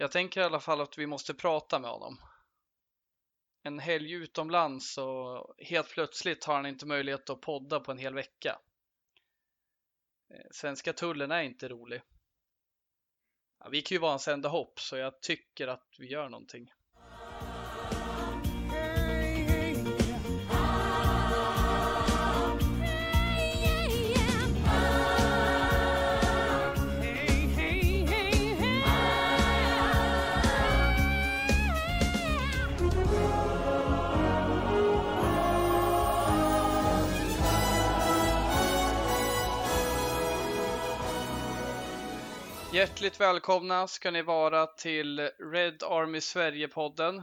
Jag tänker i alla fall att vi måste prata med honom. En helg utomlands och helt plötsligt har han inte möjlighet att podda på en hel vecka. Eh, svenska tullen är inte rolig. Ja, vi kan ju vara hans enda hopp så jag tycker att vi gör någonting. Hjärtligt välkomna ska ni vara till Red Army Sverige-podden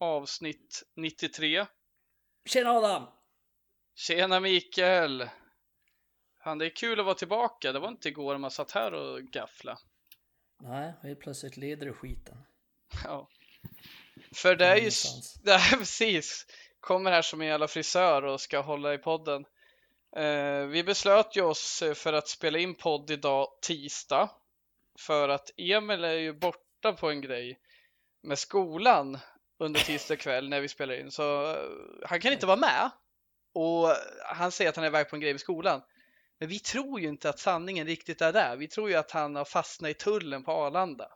avsnitt 93. Tjena Adam! Tjena Mikael! Fan, det är kul att vara tillbaka. Det var inte igår man satt här och gaffla. Nej, helt plötsligt leder du skiten. Ja. För det är ju... Det är precis. Kommer här som en jävla frisör och ska hålla i podden. Eh, vi beslöt ju oss för att spela in podd idag tisdag för att Emil är ju borta på en grej med skolan under tisdag kväll när vi spelar in. Så eh, han kan inte vara med. Och han säger att han är iväg på en grej med skolan. Men vi tror ju inte att sanningen riktigt är där. Vi tror ju att han har fastnat i tullen på Arlanda.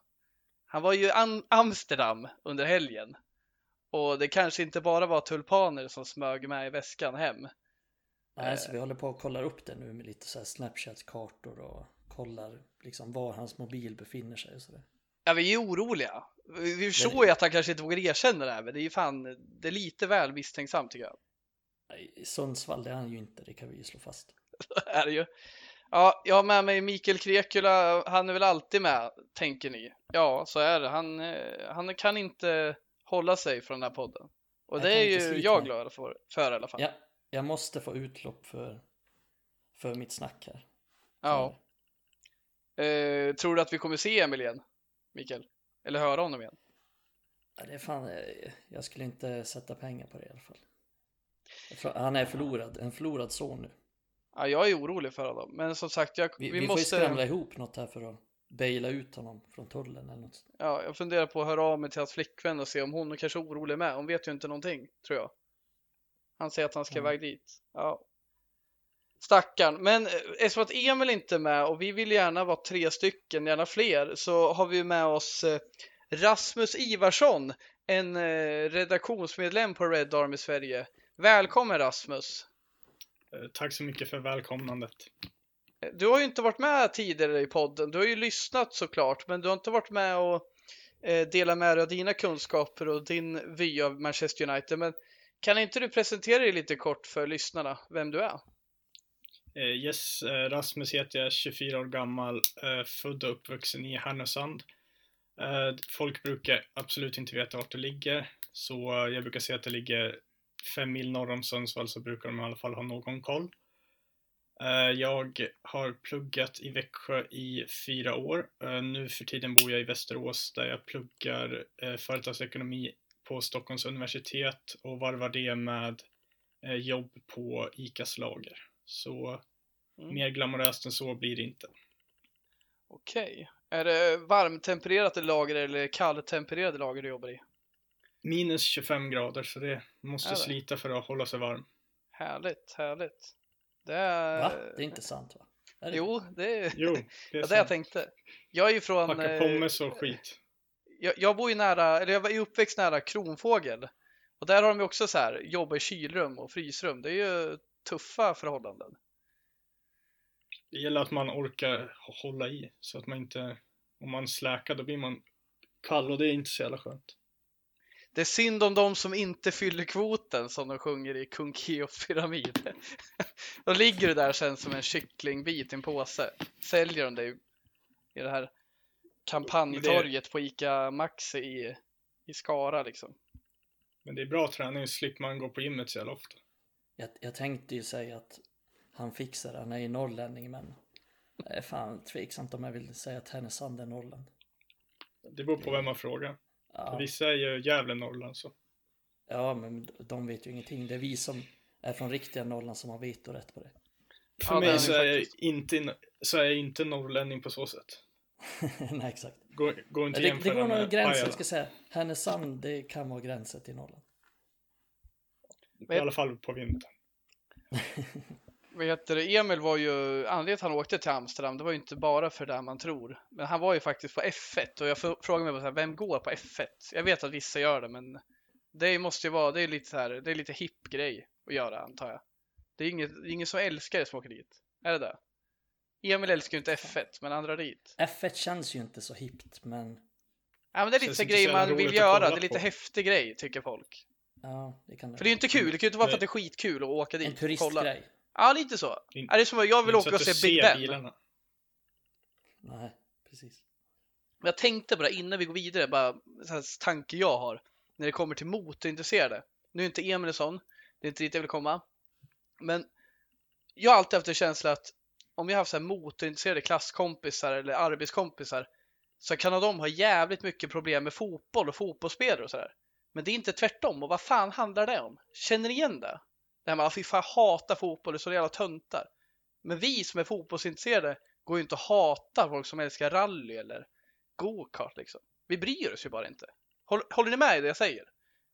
Han var ju i Amsterdam under helgen. Och det kanske inte bara var tulpaner som smög med i väskan hem. Nej, så vi håller på att kolla upp det nu med lite så här Snapchat-kartor och kollar liksom var hans mobil befinner sig och sådär. Ja, vi är oroliga. Vi förstår ju att han kanske inte vågar erkänna det här, men det är ju fan, det är lite väl misstänksamt tycker jag. I Sundsvall, det är han ju inte, det kan vi ju slå fast. är det ju. Ja, jag har med mig Mikael Krekula, han är väl alltid med, tänker ni? Ja, så är det. Han, eh, han kan inte hålla sig från den här podden. Och jag det är ju jag glad för, för i alla fall. Ja, jag måste få utlopp för, för mitt snack här. Ja. Eh, tror du att vi kommer se Emil igen, Mikael? Eller höra honom igen? Ja, det är fan, eh, jag skulle inte sätta pengar på det i alla fall. han är förlorad, en förlorad son nu. Ja, jag är orolig för honom, men som sagt, jag, vi, vi, vi måste... får ju skramla ihop något här för att baila ut honom från tullen eller något. Ja, jag funderar på att höra av mig till hans flickvän och se om hon kanske är orolig med. Hon vet ju inte någonting, tror jag. Han säger att han ska mm. iväg dit. Ja, Stackarn. Men eh, eftersom att Emil inte är med och vi vill gärna vara tre stycken, gärna fler, så har vi med oss eh, Rasmus Ivarsson, en eh, redaktionsmedlem på Red Army Sverige. Välkommen Rasmus! Tack så mycket för välkomnandet. Du har ju inte varit med tidigare i podden. Du har ju lyssnat såklart, men du har inte varit med och delat med dig av dina kunskaper och din vy av Manchester United. Men kan inte du presentera dig lite kort för lyssnarna, vem du är? Eh, yes, eh, Rasmus heter jag, 24 år gammal, eh, född och uppvuxen i Härnösand. Folk brukar absolut inte veta vart det ligger, så jag brukar säga att det ligger fem mil norr om Sundsvall så brukar de i alla fall ha någon koll. Jag har pluggat i Växjö i fyra år. Nu för tiden bor jag i Västerås där jag pluggar företagsekonomi på Stockholms universitet och varvar det med jobb på ICAs lager. Så mm. mer glamoröst än så blir det inte. Okej. Är det varmtempererade lager eller kalltempererade lager du jobbar i? Minus 25 grader, så det måste det? slita för att hålla sig varm. Härligt, härligt. Det är... Va? Det är inte sant va? Är det... Jo, det är, jo, det, är ja, det jag tänkte. Jag är ju från... Packa eh, pommes och skit. Jag, jag bor ju nära, eller jag var uppväxt nära Kronfågel. Och där har de ju också så här, jobba i kylrum och frysrum. Det är ju tuffa förhållanden. Det gäller att man orkar hålla i så att man inte, om man släkar då blir man kall och det är inte så jävla skönt. Det är synd om de som inte fyller kvoten som de sjunger i Kung Keops pyramid. Då ligger du där sen som en kycklingbit i en påse. Säljer de dig i det här kampanjtorget på ICA Maxi i, i Skara liksom. Men det är bra träning, slipper man gå på gymmet så jävla ofta. Jag, jag tänkte ju säga att han fixar det, han är ju norrlänning men det är fan tveksamt om jag vill säga att Härnösand är Norrland. Det beror på vem man frågar. Ja. Vissa är ju Gävle Norrland så. Ja, men de vet ju ingenting. Det är vi som är från riktiga Norrland som har vetorätt på det. För ja, mig så är, jag inte, så är jag inte norrlänning på så sätt. Nej, exakt. Gå, gå inte det, det går nog gränsen, jag ska säga. Härnösand, det kan vara gränsen till Norrland. I alla fall på vintern. Vad heter det? Emil var ju, anledningen till att han åkte till Amsterdam, det var ju inte bara för det man tror. Men han var ju faktiskt på F1 och jag frågar mig bara så här, vem går på F1? Jag vet att vissa gör det, men det måste ju vara, det är lite så här, det är lite hipp grej att göra antar jag. Det är inget, det är ingen som älskar det som åker dit. Är det det? Emil älskar ju inte F1, men han drar dit. F1 känns ju inte så hippt, men Ja, men det är lite så grejer jävla man vill göra, det är lite på. häftig grej tycker folk. Ja, det kan det För det är ju inte kul, det kan ju inte vara för att det är skitkul att åka En dit och kolla. turistgrej. Ja, lite så. In- det är som att jag vill åka och se Big Ben. bilarna. Nej, precis. Men jag tänkte bara innan vi går vidare, bara en tanke jag har när det kommer till motorintresserade. Nu är inte Emil en sån, det är inte dit jag vill komma. Men jag har alltid haft en känsla att om jag har haft så här motorintresserade klasskompisar eller arbetskompisar så kan de ha jävligt mycket problem med fotboll och fotbollsspelare och sådär. Men det är inte tvärtom och vad fan handlar det om? Känner ni igen det? Det här med att fy fan hatar fotboll, det är så jävla töntar. Men vi som är fotbollsintresserade går ju inte att hata folk som älskar rally eller go-kart liksom. Vi bryr oss ju bara inte. Håller, håller ni med i det jag säger?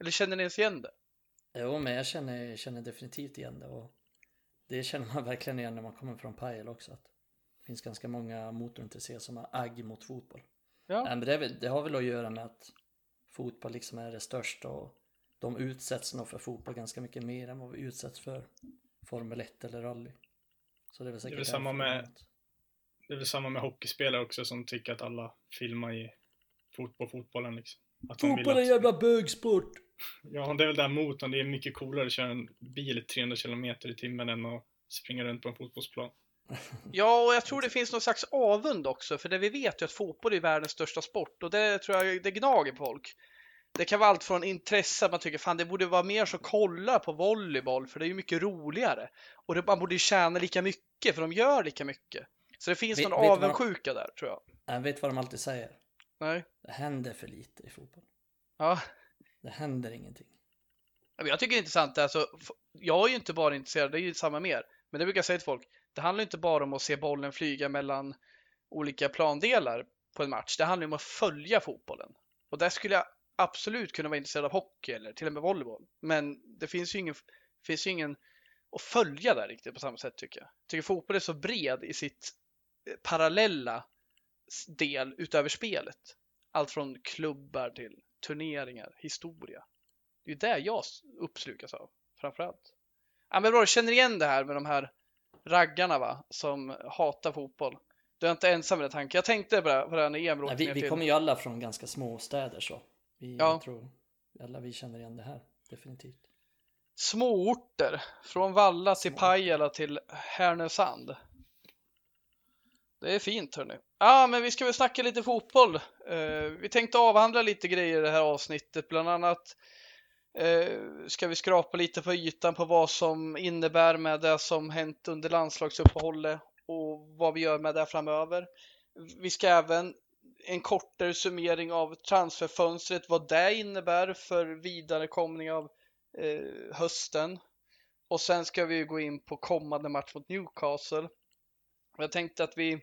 Eller känner ni ens igen det? Jo, men jag känner, känner definitivt igen det och det känner man verkligen igen när man kommer från Pajala också. Att det finns ganska många motorintresserade som har agg mot fotboll. Ja. Nej, men det, väl, det har väl att göra med att fotboll liksom är det största och de utsätts nog för fotboll ganska mycket mer än vad vi utsätts för Formel 1 eller rally. Så det är väl säkert väl samma därför med- Det är väl samma med hockeyspelare också som tycker att alla filmar i fotboll, fotbollen liksom. Att Fotboll är en jävla bögsport! ja, det är väl där motorn. Det är mycket coolare att köra en bil i 300 km i timmen än att springa runt på en fotbollsplan. Ja, och jag tror det finns någon slags avund också, för det vi vet ju att fotboll är världens största sport och det tror jag det gnager på folk. Det kan vara allt från intresse att man tycker fan det borde vara mer som kollar på volleyboll för det är ju mycket roligare. Och det, man borde ju tjäna lika mycket för de gör lika mycket. Så det finns Vet- någon vet avundsjuka där tror jag. Jag vet vad de alltid säger. Nej. Det händer för lite i fotboll. Ja, Det händer ingenting. jag tycker det är intressant. Alltså, jag är ju inte bara intresserad, det är ju samma mer. Men det brukar jag säga till folk. Det handlar ju inte bara om att se bollen flyga mellan olika plandelar på en match. Det handlar ju om att följa fotbollen. Och där skulle jag absolut kunna vara intresserad av hockey eller till och med volleyboll. Men det finns ju ingen, finns ju ingen att följa där riktigt på samma sätt tycker jag. Jag tycker fotboll är så bred i sitt eh, parallella del utöver spelet. Allt från klubbar till turneringar, historia. Det är ju det jag uppslukas av framförallt. Ja, men bra, du känner igen det här med de här raggarna va, som hatar fotboll. Du är inte ensam med den tanken. Jag tänkte på det här när Emil Nej, vi, vi kommer ju alla från ganska små städer så. Vi, Ja. Jag tror alla vi känner igen det här. Definitivt. Småorter, från Valla till. Pajala till Härnösand. Det är fint hörni. Ja, men vi ska väl snacka lite fotboll. Eh, vi tänkte avhandla lite grejer i det här avsnittet, bland annat Eh, ska vi skrapa lite på ytan på vad som innebär med det som hänt under landslagsuppehållet och vad vi gör med det framöver. Vi ska även en kortare summering av transferfönstret, vad det innebär för vidarekomning av eh, hösten. Och sen ska vi gå in på kommande match mot Newcastle. Jag tänkte att vi,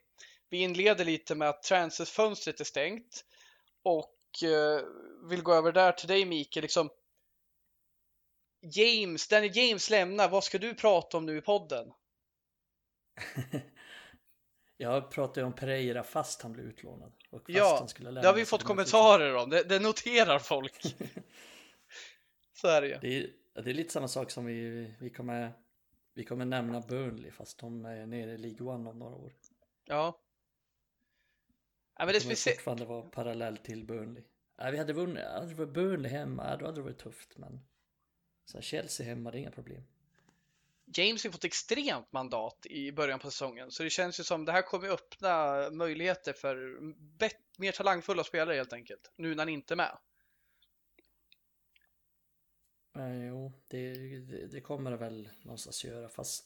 vi inleder lite med att transferfönstret är stängt och eh, vill gå över där till dig Mikael. Liksom, James, Danny James lämnar, vad ska du prata om nu i podden? Jag pratade ju om Pereira fast han blev utlånad. Och fast Ja, han skulle lämna Det har vi fått kommentarer om, det, det noterar folk. Så är det ju. Det är, det är lite samma sak som vi, vi kommer vi kommer nämna Burnley fast de är nere i League One om några år. Ja. Ja, men det Det speciellt. fortfarande vara parallell till Burnley. Ja, vi hade vunnit, hade det varit Burnley hemma, då hade det varit tufft men så Chelsea hemma, det är inga problem. James har fått extremt mandat i början på säsongen, så det känns ju som det här kommer öppna möjligheter för mer talangfulla spelare helt enkelt, nu när han inte är med. Eh, jo, det, det, det kommer det väl någonstans göra fast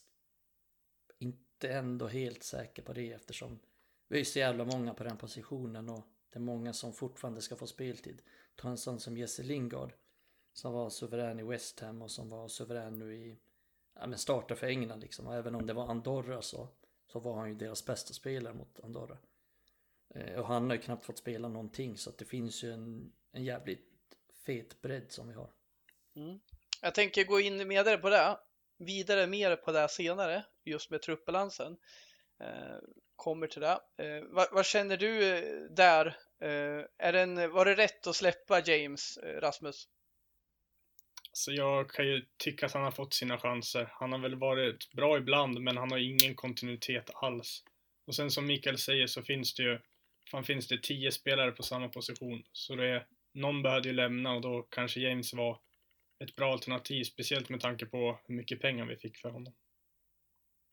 inte ändå helt säker på det eftersom vi är så jävla många på den positionen och det är många som fortfarande ska få speltid. Ta en sån som Jesse Lingard som var suverän i West Ham och som var suverän nu i ja, men starta för England liksom och även om det var Andorra så, så var han ju deras bästa spelare mot Andorra. Eh, och han har ju knappt fått spela någonting så att det finns ju en, en jävligt fet bredd som vi har. Mm. Jag tänker gå in vidare på det, vidare mer på det senare, just med truppbalansen. Eh, kommer till det. Eh, vad, vad, känner du där? Eh, är den, var det rätt att släppa James, eh, Rasmus? Så jag kan ju tycka att han har fått sina chanser. Han har väl varit bra ibland, men han har ingen kontinuitet alls. Och sen som Mikael säger så finns det ju, fan finns det tio spelare på samma position. Så det är, någon behövde ju lämna och då kanske James var ett bra alternativ, speciellt med tanke på hur mycket pengar vi fick för honom.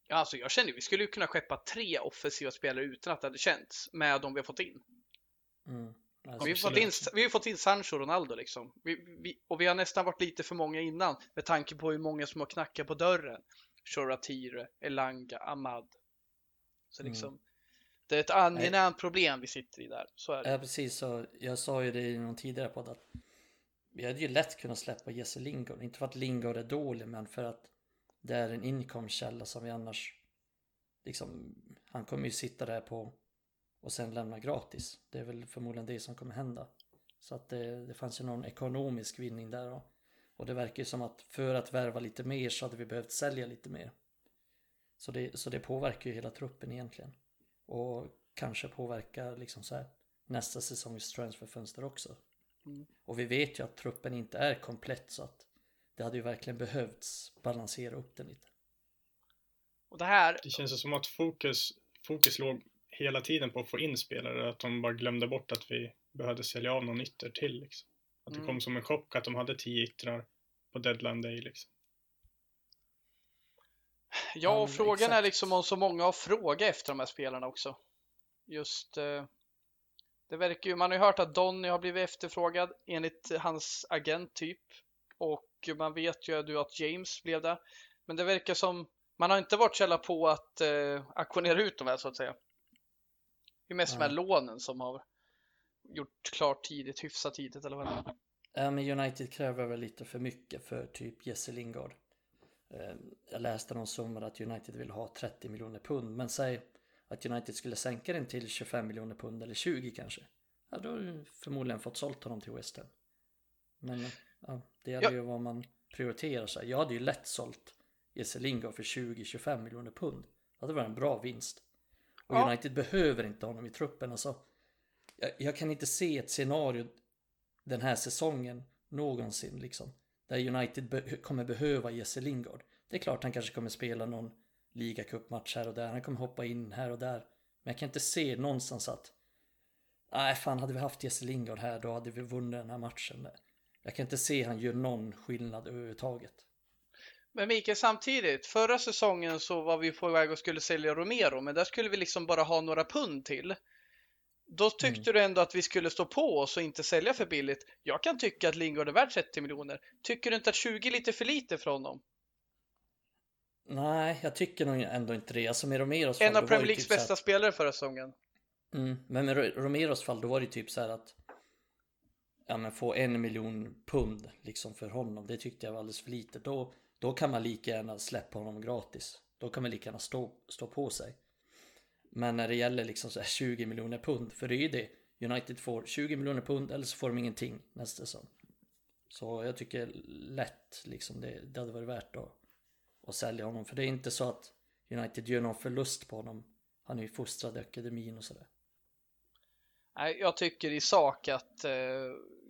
Ja, alltså jag känner vi skulle kunna skeppa tre offensiva spelare utan att det hade känts med de vi har fått in. Mm. Alltså, vi, har fått in, vi har fått in Sancho och Ronaldo liksom. Vi, vi, och vi har nästan varit lite för många innan med tanke på hur många som har knackat på dörren. Shoratire, Elanga, Ahmad. Så mm. liksom, mm. det är ett angenämt problem vi sitter i där. Så är det. Ja, precis. Så jag sa ju det i någon tidigare podd att vi hade ju lätt kunnat släppa Jesse Lingard. Inte för att Lingard är dålig, men för att det är en inkomstkälla som vi annars liksom, han kommer ju sitta där på och sen lämna gratis. Det är väl förmodligen det som kommer hända. Så att det, det fanns ju någon ekonomisk vinning där då. Och det verkar ju som att för att värva lite mer så hade vi behövt sälja lite mer. Så det, så det påverkar ju hela truppen egentligen. Och kanske påverkar liksom så här nästa säsongs transferfönster också. Mm. Och vi vet ju att truppen inte är komplett så att det hade ju verkligen behövts balansera upp den lite. Och det här... Det känns som att fokus, fokus låg hela tiden på att få in spelare, att de bara glömde bort att vi behövde sälja av någon ytter till. Liksom. Att det mm. kom som en chock att de hade tio yttrar på deadline day. Liksom. Ja, och frågan exakt. är liksom om så många har frågat efter de här spelarna också. Just eh, det verkar ju, man har ju hört att Donny har blivit efterfrågad enligt hans agent typ. Och man vet ju att James blev det. Men det verkar som, man har inte varit källa på att eh, auktionera ut de här så att säga. Det är mest de här lånen som har gjort klart tidigt, hyfsat tidigt eller vad det. Ja, men United kräver väl lite för mycket för typ Jesse Lingard. Eh, jag läste någon summa att United vill ha 30 miljoner pund, men säg att United skulle sänka den till 25 miljoner pund eller 20 kanske. Ja, då har du förmodligen fått sålt honom till West Ham. Men ja, det gäller ja. ju vad man prioriterar sig. Jag hade ju lätt sålt Jesse Lingard för 20-25 miljoner pund. Det hade varit en bra vinst. Och ja. United behöver inte honom i truppen. Alltså, jag, jag, kan inte se ett scenario den här säsongen någonsin liksom. Där United be kommer behöva Jesse Lingard. Det är klart han kanske kommer spela någon ligacupmatch här och där. Han kommer hoppa in här och där. Men jag kan inte se någonstans att Nej, fan hade vi haft Jesse Lingard här då hade vi vunnit den här matchen. Jag kan inte se han gör någon skillnad överhuvudtaget. Men Mikael, samtidigt, förra säsongen så var vi på väg och skulle sälja Romero, men där skulle vi liksom bara ha några pund till. Då tyckte mm. du ändå att vi skulle stå på oss och inte sälja för billigt. Jag kan tycka att Lingard är värd 30 miljoner. Tycker du inte att 20 är lite för lite för honom? Nej, jag tycker nog ändå inte det. Alltså med Romeros fall, En av Premier Leagues typ bästa att... spelare förra säsongen. Mm, men med Romeros fall, då var det typ så här att ja, men få en miljon pund liksom för honom. Det tyckte jag var alldeles för lite. Då, då kan man lika gärna släppa honom gratis. Då kan man lika gärna stå, stå på sig. Men när det gäller liksom så 20 miljoner pund, för det är ju det. United får 20 miljoner pund eller så får de ingenting nästa säsong. Så jag tycker lätt liksom det, det hade varit värt att, att sälja honom. För det är inte så att United gör någon förlust på honom. Han är ju fostrad i akademin och sådär. Nej, jag tycker i sak att eh,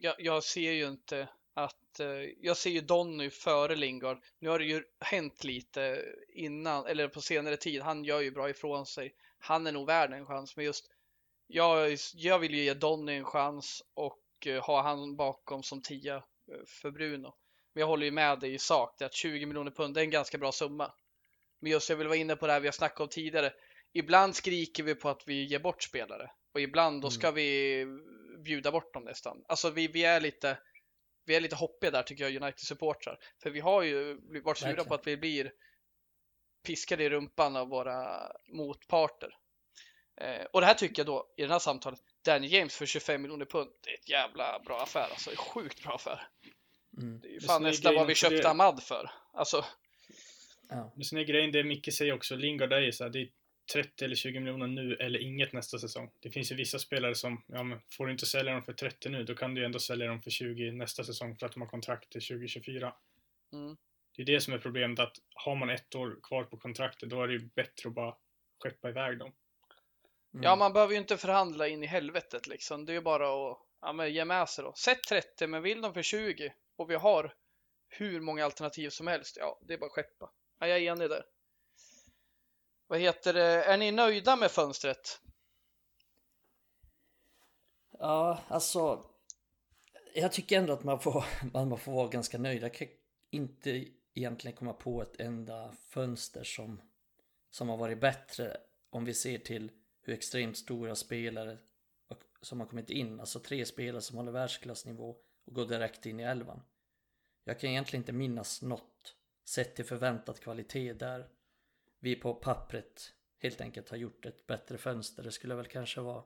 jag, jag, ser ju inte att eh, jag ser ju Donny före Lingard. Nu har det ju hänt lite innan eller på senare tid. Han gör ju bra ifrån sig. Han är nog värd en chans, men just jag, jag vill ju ge Donny en chans och eh, ha han bakom som tia eh, för Bruno. Men jag håller ju med dig i sak, det att 20 miljoner pund är en ganska bra summa. Men just jag vill vara inne på det här vi har snackat om tidigare. Ibland skriker vi på att vi ger bort spelare och ibland då ska mm. vi bjuda bort dem nästan. Alltså vi, vi är lite vi är lite hoppiga där tycker jag United-supportrar. För vi har ju varit sura på att vi blir piskade i rumpan av våra motparter. Eh, och det här tycker jag då i det här samtalet, Danny James för 25 miljoner pund, det är ett jävla bra affär alltså. Det är sjukt bra affär. Mm. Det är ju fan nästan vad vi köpte det... Ahmad för. Alltså. Ja. Men sen är grejen det Micke säger också, Lingard är ju så här, det är 30 eller 20 miljoner nu eller inget nästa säsong. Det finns ju vissa spelare som, ja men får du inte sälja dem för 30 nu, då kan du ju ändå sälja dem för 20 nästa säsong för att de har kontrakt till 2024. Mm. Det är det som är problemet, att har man ett år kvar på kontraktet, då är det ju bättre att bara skeppa iväg dem. Mm. Ja, man behöver ju inte förhandla in i helvetet liksom. Det är ju bara att ja, men ge med sig då. Sätt 30, men vill de för 20 och vi har hur många alternativ som helst, ja, det är bara att skeppa. Ja, jag är enig där. Vad heter det? Är ni nöjda med fönstret? Ja, alltså. Jag tycker ändå att man får, man får vara ganska nöjd. Jag kan inte egentligen komma på ett enda fönster som, som har varit bättre om vi ser till hur extremt stora spelare som har kommit in, alltså tre spelare som håller världsklassnivå och går direkt in i elvan. Jag kan egentligen inte minnas något sett till förväntad kvalitet där vi på pappret helt enkelt har gjort ett bättre fönster. Det skulle väl kanske vara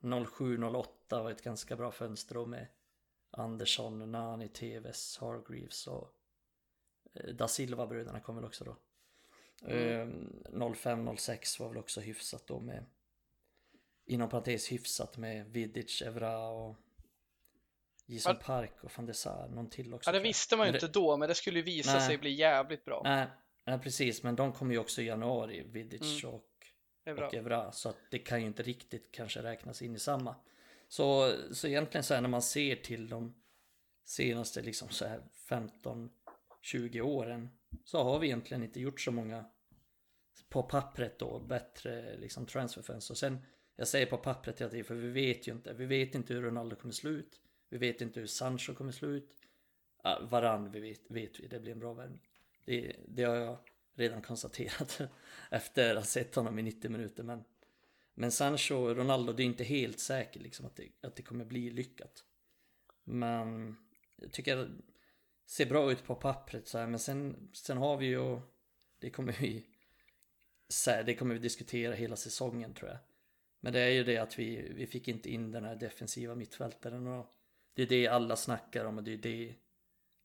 07-08 var ett ganska bra fönster då med Andersson, Nani, Teves, Hargreaves och eh, Da Silva-bröderna kom väl också då. Mm. 05-06 var väl också hyfsat då med inom parentes hyfsat med Vidic, Evra och Jason Park och van der Sar, någon till också. Ja, det visste man ju inte då, men det skulle ju visa nej, sig bli jävligt bra. Nej, nej, precis, men de kommer ju också i januari, Vidic mm. och, Evra. och Evra, så att det kan ju inte riktigt kanske räknas in i samma. Så, så egentligen så här när man ser till de senaste liksom så här 15-20 åren så har vi egentligen inte gjort så många på pappret då bättre liksom transferfönster. Sen jag säger på pappret hela tiden för vi vet ju inte. Vi vet inte hur Ronaldo kommer slå ut. Vi vet inte hur Sancho kommer slå ut. Ah, varann vi vet, vet vi, det blir en bra värvning. Det, det har jag redan konstaterat efter att ha sett honom i 90 minuter. Men, men Sancho och Ronaldo, det är inte helt säkert liksom att det, att det kommer bli lyckat. Men jag tycker det ser bra ut på pappret så här, men sen, sen har vi ju, det kommer vi, det kommer vi diskutera hela säsongen tror jag. Men det är ju det att vi, vi fick inte in den här defensiva mittfältaren och det är det alla snackar om och det är det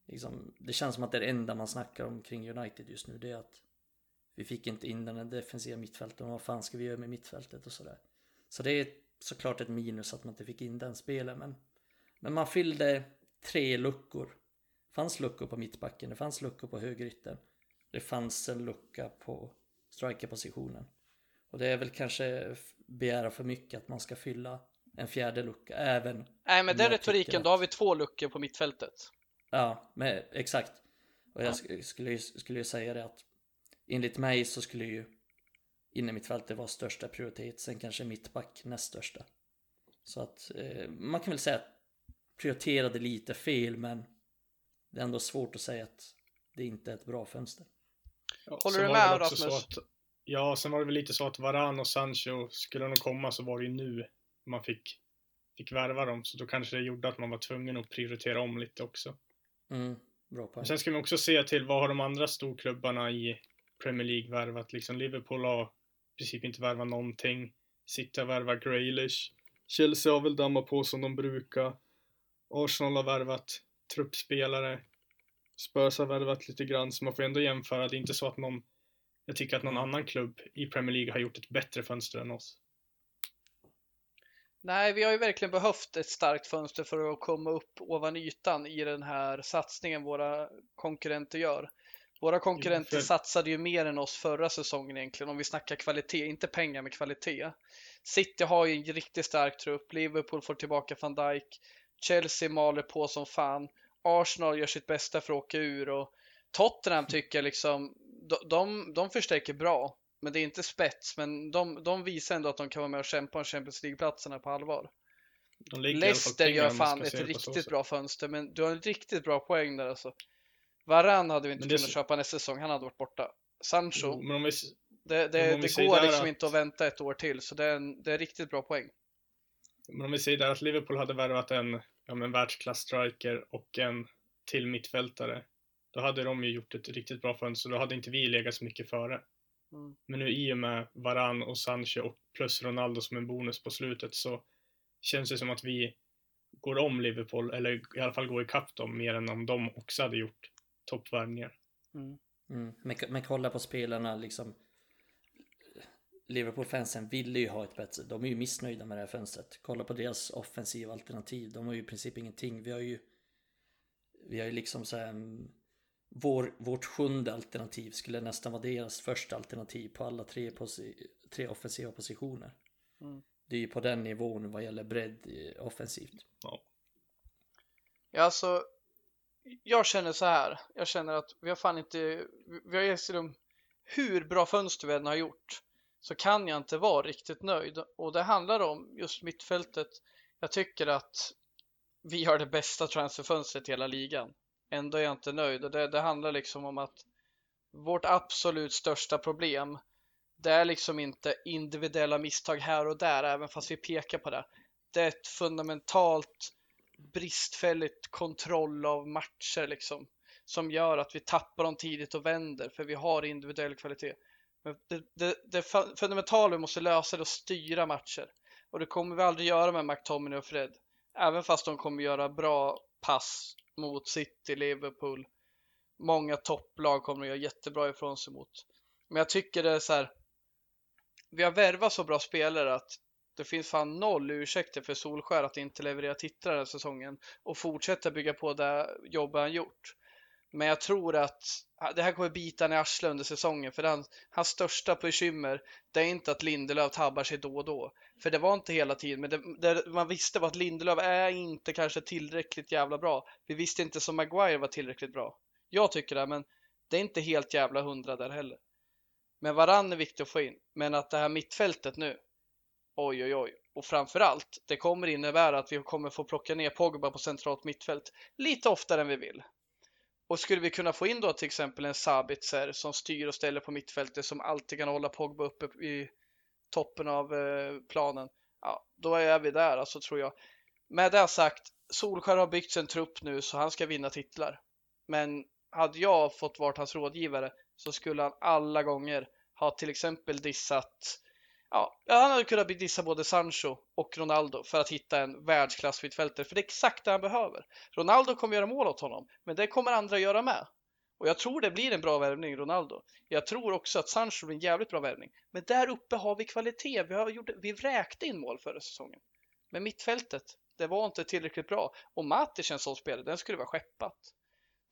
liksom, Det känns som att det enda man snackar om kring United just nu det är att vi fick inte in den defensiva mittfältaren vad fan ska vi göra med mittfältet och sådär. Så det är såklart ett minus att man inte fick in den spelen men Men man fyllde tre luckor. Det fanns luckor på mittbacken, det fanns luckor på högerytten. Det fanns en lucka på strikerpositionen. Och det är väl kanske begära för mycket att man ska fylla en fjärde lucka även Nej men den retoriken, att... då har vi två luckor på mittfältet. Ja, men, exakt. Och jag ja. skulle, skulle ju säga det att enligt mig så skulle ju inne mittfältet vara största prioritet, sen kanske mittback näst största. Så att eh, man kan väl säga att prioriterade lite fel men det är ändå svårt att säga att det inte är ett bra fönster. Ja, Håller du med Rasmus? Ja, sen var det väl lite så att Varan och Sancho, skulle de komma så var det ju nu man fick, fick värva dem. Så då kanske det gjorde att man var tvungen att prioritera om lite också. Mm, bra poäng. Sen ska vi också se till vad har de andra storklubbarna i Premier League värvat. Liksom Liverpool har i princip inte värvat någonting. City har värvat Graylish. Chelsea har väl dammat på som de brukar. Arsenal har värvat truppspelare. Spurs har värvat lite grann, så man får ändå jämföra. Det är inte så att någon jag tycker att någon annan klubb i Premier League har gjort ett bättre fönster än oss. Nej, vi har ju verkligen behövt ett starkt fönster för att komma upp ovan ytan i den här satsningen våra konkurrenter gör. Våra konkurrenter för... satsade ju mer än oss förra säsongen egentligen om vi snackar kvalitet, inte pengar med kvalitet. City har ju en riktigt stark trupp, Liverpool får tillbaka van Dijk, Chelsea maler på som fan, Arsenal gör sitt bästa för att åka ur och Tottenham tycker jag liksom de, de, förstärker bra, men det är inte spets. Men de, de visar ändå att de kan vara med och kämpa om Champions League-platserna på allvar. Leicester gör fan ett riktigt bra fönster, men du har en riktigt bra poäng där alltså. Varann hade vi inte kunnat köpa nästa säsong, han hade varit borta. Sancho, jo, vi... det, det, det går liksom att... inte att vänta ett år till, så det är en, det är riktigt bra poäng. Men om vi säger där att Liverpool hade värvat en, ja, en världsklass-striker och en till mittfältare då hade de ju gjort ett riktigt bra fönster. Då hade inte vi legat så mycket före. Mm. Men nu i och med Varan och Sancho och plus Ronaldo som en bonus på slutet så känns det som att vi går om Liverpool, eller i alla fall går ikapp dem mer än om de också hade gjort toppvärvningar. Mm. Mm. Men, men kolla på spelarna liksom. Liverpool-fansen ville ju ha ett bättre, de är ju missnöjda med det här fönstret. Kolla på deras offensiva alternativ, de har ju i princip ingenting. Vi har ju, vi har ju liksom så här, mm, vår, vårt sjunde alternativ skulle nästan vara deras första alternativ på alla tre, tre offensiva positioner. Mm. Det är ju på den nivån vad gäller bredd offensivt. Ja. Ja, alltså, jag känner så här. Jag känner att vi har fan inte, vi har gett dem hur bra fönster vi än har gjort så kan jag inte vara riktigt nöjd och det handlar om just mittfältet. Jag tycker att vi har det bästa transferfönstret i hela ligan. Ändå är jag inte nöjd och det, det handlar liksom om att vårt absolut största problem det är liksom inte individuella misstag här och där, även fast vi pekar på det. Det är ett fundamentalt bristfälligt kontroll av matcher liksom som gör att vi tappar dem tidigt och vänder för vi har individuell kvalitet. Men det, det, det fundamentala vi måste lösa är att styra matcher och det kommer vi aldrig göra med McTominay och Fred. Även fast de kommer göra bra pass mot City, Liverpool. Många topplag kommer att göra jättebra ifrån sig mot. Men jag tycker det är så här. Vi har värvat så bra spelare att det finns fan noll ursäkter för Solskär att inte leverera titlar den här säsongen och fortsätta bygga på det jobb han gjort. Men jag tror att ah, det här kommer bita i arslet under säsongen för han, hans största bekymmer det är inte att Lindelöf tabbar sig då och då. För det var inte hela tiden, men det, det man visste var att Lindelöf är inte kanske tillräckligt jävla bra. Vi visste inte som Maguire var tillräckligt bra. Jag tycker det, men det är inte helt jävla hundra där heller. Men varann är viktigt att få in. Men att det här mittfältet nu, oj oj oj. Och framförallt, det kommer innebära att vi kommer få plocka ner Pogba på centralt mittfält lite oftare än vi vill. Och skulle vi kunna få in då till exempel en Sabitzer som styr och ställer på mittfältet som alltid kan hålla Pogba uppe i toppen av eh, planen. Ja, då är vi där alltså tror jag. Med det sagt, Solskär har byggt en trupp nu så han ska vinna titlar. Men hade jag fått vara hans rådgivare så skulle han alla gånger ha till exempel dissat Ja, han hade kunnat dissa både Sancho och Ronaldo för att hitta en världsklassmittfältare, för det är exakt det han behöver. Ronaldo kommer göra mål åt honom, men det kommer andra göra med. Och jag tror det blir en bra värvning, Ronaldo. Jag tror också att Sancho blir en jävligt bra värvning. Men där uppe har vi kvalitet. Vi, har gjort, vi vräkte in mål förra säsongen. Men mittfältet, det var inte tillräckligt bra. Och Matic en sån spelare, den skulle vara skeppat.